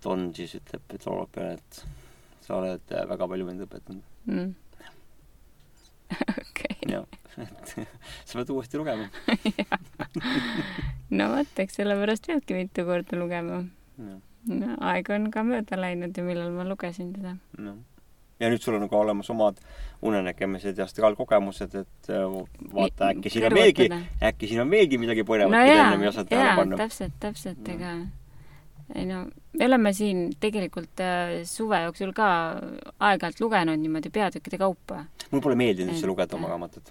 Don siis ütleb loolo peale, et sa oled väga palju mind õpetanud
mm.. okei.
jah et sa pead uuesti lugema
no vot, eks sellepärast peabki mitu korda lugema. no aeg on ka mööda läinud ja millal ma lugesin teda.
Ja nüüd sul on ka olemas omad unenägemised ja astraalkogemused, et äh, vaata, äkki siin on veelgi, äkki siin on veelgi midagi põnevat no, mida ennem ei osanud tähele panna.
täpselt, täpselt no., ega ei no, me oleme siin tegelikult äh, suve jooksul ka aeg-ajalt lugenud niimoodi peatükkide kaupa.
mul pole meeldinud üldse lugeda oma raamatut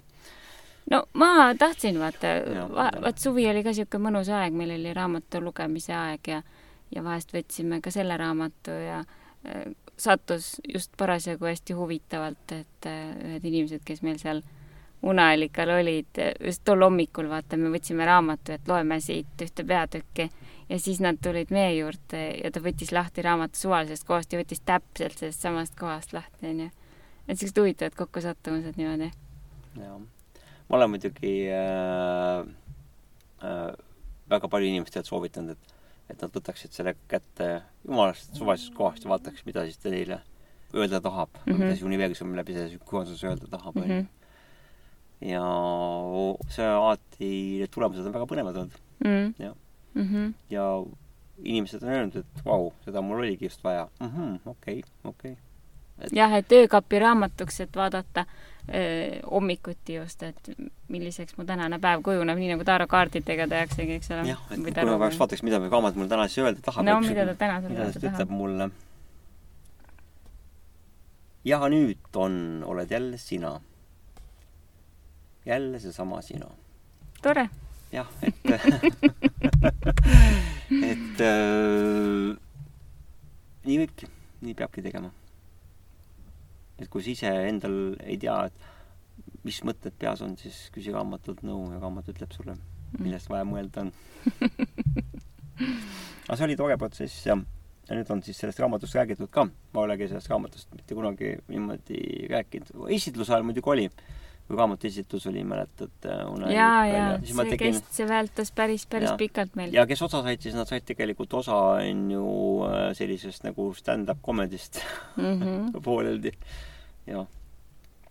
no ma tahtsin vaata, vaat suvi oli ka niisugune mõnus aeg, meil oli raamatu lugemise aeg ja ja vahest võtsime ka selle raamatu ja äh, sattus just parasjagu hästi huvitavalt, et äh, ühed inimesed, kes meil seal uneallikal olid, just tol hommikul vaata, me võtsime raamatu, et loeme siit ühte peatükki ja siis nad tulid meie juurde ja ta võttis lahti raamatu suvalisest kohast ja võttis täpselt sellest samast kohast lahti, onju. et siuksed huvitavad kokkusattumused niimoodi.
jah ma olen muidugi äh, äh, väga palju inimestele soovitanud, et et nad võtaksid selle kätte jumalast suvalisest kohast ja vaataks, mida siis ta neile öelda tahab mm, -hmm. mida siis universum läbi selle sünkroonsuse öelda tahab,
Mhm.
onju. ja see alati, need tulemused on väga põnevad olnud
mm.
Jah.
-hmm.
ja inimesed on öelnud, et vau, seda mul oligi just vaja. okei, okei. Et-
jah, et öökapi raamatuks, et vaadata hommikuti just, et milliseks mu tänane päev kujuneb, nii nagu Taaro kaarditega tehaksegi, eks ole.
jah, et kui ma peaks vaataks, mida raamat mulle täna siis öelda tahab.
no mida ta täna sulle öelda
ta ütleb
tahab?
mulle. ja nüüd on, oled jälle sina. jälle seesama sina.
tore.
jah, et et äh, nii võibki, nii peabki tegema. Et kui sa ise endal ei tea, et mis mõtted peas on, siis küsi raamatult nõu ja raamat ütleb sulle, millest vaja mõelda on. aga see oli tore protsess ja, ja nüüd on siis sellest raamatust räägitud ka. ma ei olegi sellest raamatust mitte kunagi niimoodi rääkinud. esitluse ajal muidugi oli kui raamatu esitlus oli, mäletad?
jaa, jaa, see tegin... kest-, see vältas päris, päris ja. pikalt meil.
ja kes osa said, siis nad said tegelikult osa, on ju, sellisest nagu stand-up comedist mm -hmm. pooleldi. Jah,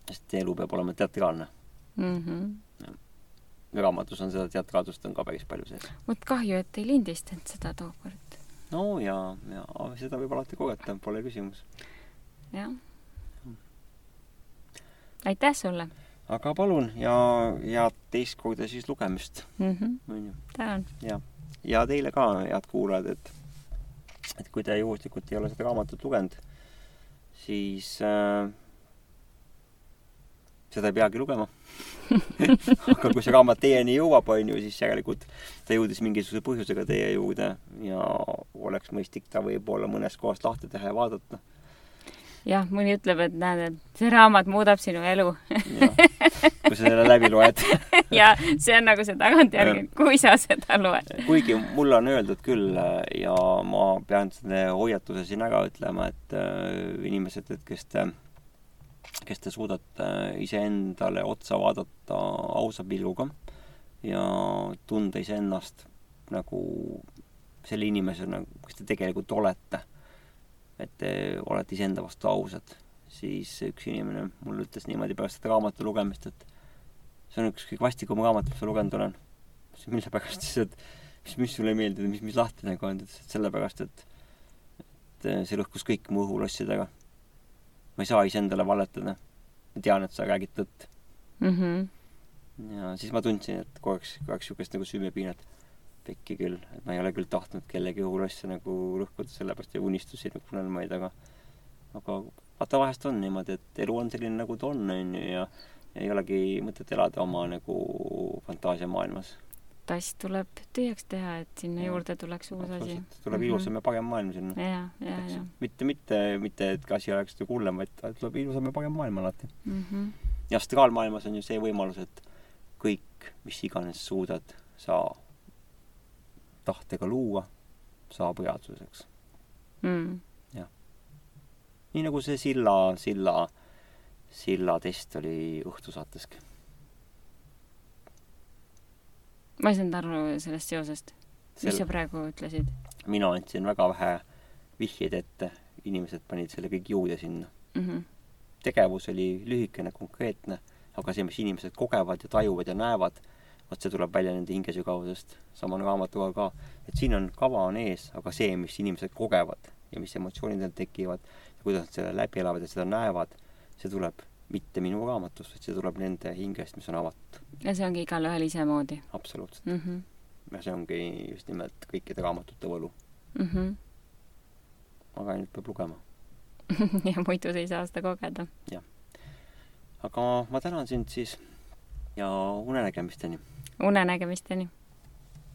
sest elu peab olema teatraalne
mm. -hmm.
raamatus on seda teatraalsust on ka päris palju sees.
vot kahju, et ei lindistanud seda tookord.
no ja, ja seda võib alati korrata, pole küsimus.
jah. aitäh sulle
aga palun ja head teist korda siis lugemist
mm. -hmm. tänan.
ja, ja teile ka, head kuulajad, et, et kui te juhuslikult ei ole seda raamatut lugenud, siis äh, seda ei peagi lugema. Aga kui see raamat teieni jõuab, onju, siis järelikult ta jõudis mingisuguse põhjusega teie juurde ja oleks mõistlik ta võib-olla mõnest kohast lahti teha ja vaadata.
Jah, mõni ütleb, et näed, et see raamat muudab sinu elu.
Kui sa selle läbi loed.
Ja see on nagu see tagantjärgi, kui sa seda loed.
kuigi mulle on öeldud küll ja ma pean selle hoiatuse siin ära ütlema, et äh, inimesed, et kes te, kes te suudate iseendale otsa vaadata ausa pilguga ja tunda iseennast nagu selle inimesena, kes te tegelikult olete et te olete iseenda vastu ausad, siis üks inimene mulle ütles niimoodi pärast seda raamatu lugemist, et see on üks kõige vastikum raamat, mis ma lugenud olen. mille pärast siis, et mis, mis sulle ei meeldi, mis, mis lahti nagu on, et sellepärast, et et see lõhkus kõik mu õhulossidega. Ma ei saa iseendale valetada. ma tean, et sa räägid tõtt
mm. -hmm.
ja siis ma tundsin, et korraks, korraks niisugust nagu süümepiinat pekki küll, et ma ei ole küll tahtnud kellegi õhulosse nagu lõhkuda, sellepärast ja unistusi nagu unelmaid, aga aga vaata, vahest on niimoodi, et elu on selline, nagu ta on, on ju, ja ei olegi mõtet elada oma nagu fantaasiamaailmas.
Tass tuleb tühjaks teha, et sinna ja. juurde tuleks uus asi.
tuleb mm -hmm. ilusam ja parem maailm sinna.
ja, ja, ja.
mitte, mitte, mitte, et asi oleks nagu hullem, vaid tuleb ilusam ja parem maailm alati
mm. -hmm.
ja astraalmaailmas on ju see võimalus, et kõik, mis iganes suudad, sa tahtega luua, saab reaalsuseks
mm..
jah. nii nagu see silla, silla, silla test oli õhtusaateski.
Ma ei saanud aru sellest seosest. mis Sel... sa praegu ütlesid?
mina andsin väga vähe vihjeid ette, inimesed panid selle kõik juurde sinna
mm. -hmm.
tegevus oli lühikene, konkreetne, aga see, mis inimesed kogevad ja tajuvad ja näevad, vot see tuleb välja nende hingesügavusest. sama on raamatuga ka, et siin on, kava on ees, aga see, mis inimesed kogevad ja mis emotsioonid neil tekivad ja kuidas nad selle läbi elavad ja seda näevad, see tuleb mitte minu raamatust, vaid see tuleb nende hingest, mis on avatud.
ja see ongi igalühel isemoodi?
absoluutselt
mm. -hmm.
ja see ongi just nimelt kõikide raamatute võlu
mm. -hmm.
aga ainult peab lugema
ja muidu sa ei saa seda kogeda.
jah. aga ma tänan sind siis ja unenägemisteni!
unenägemisteni!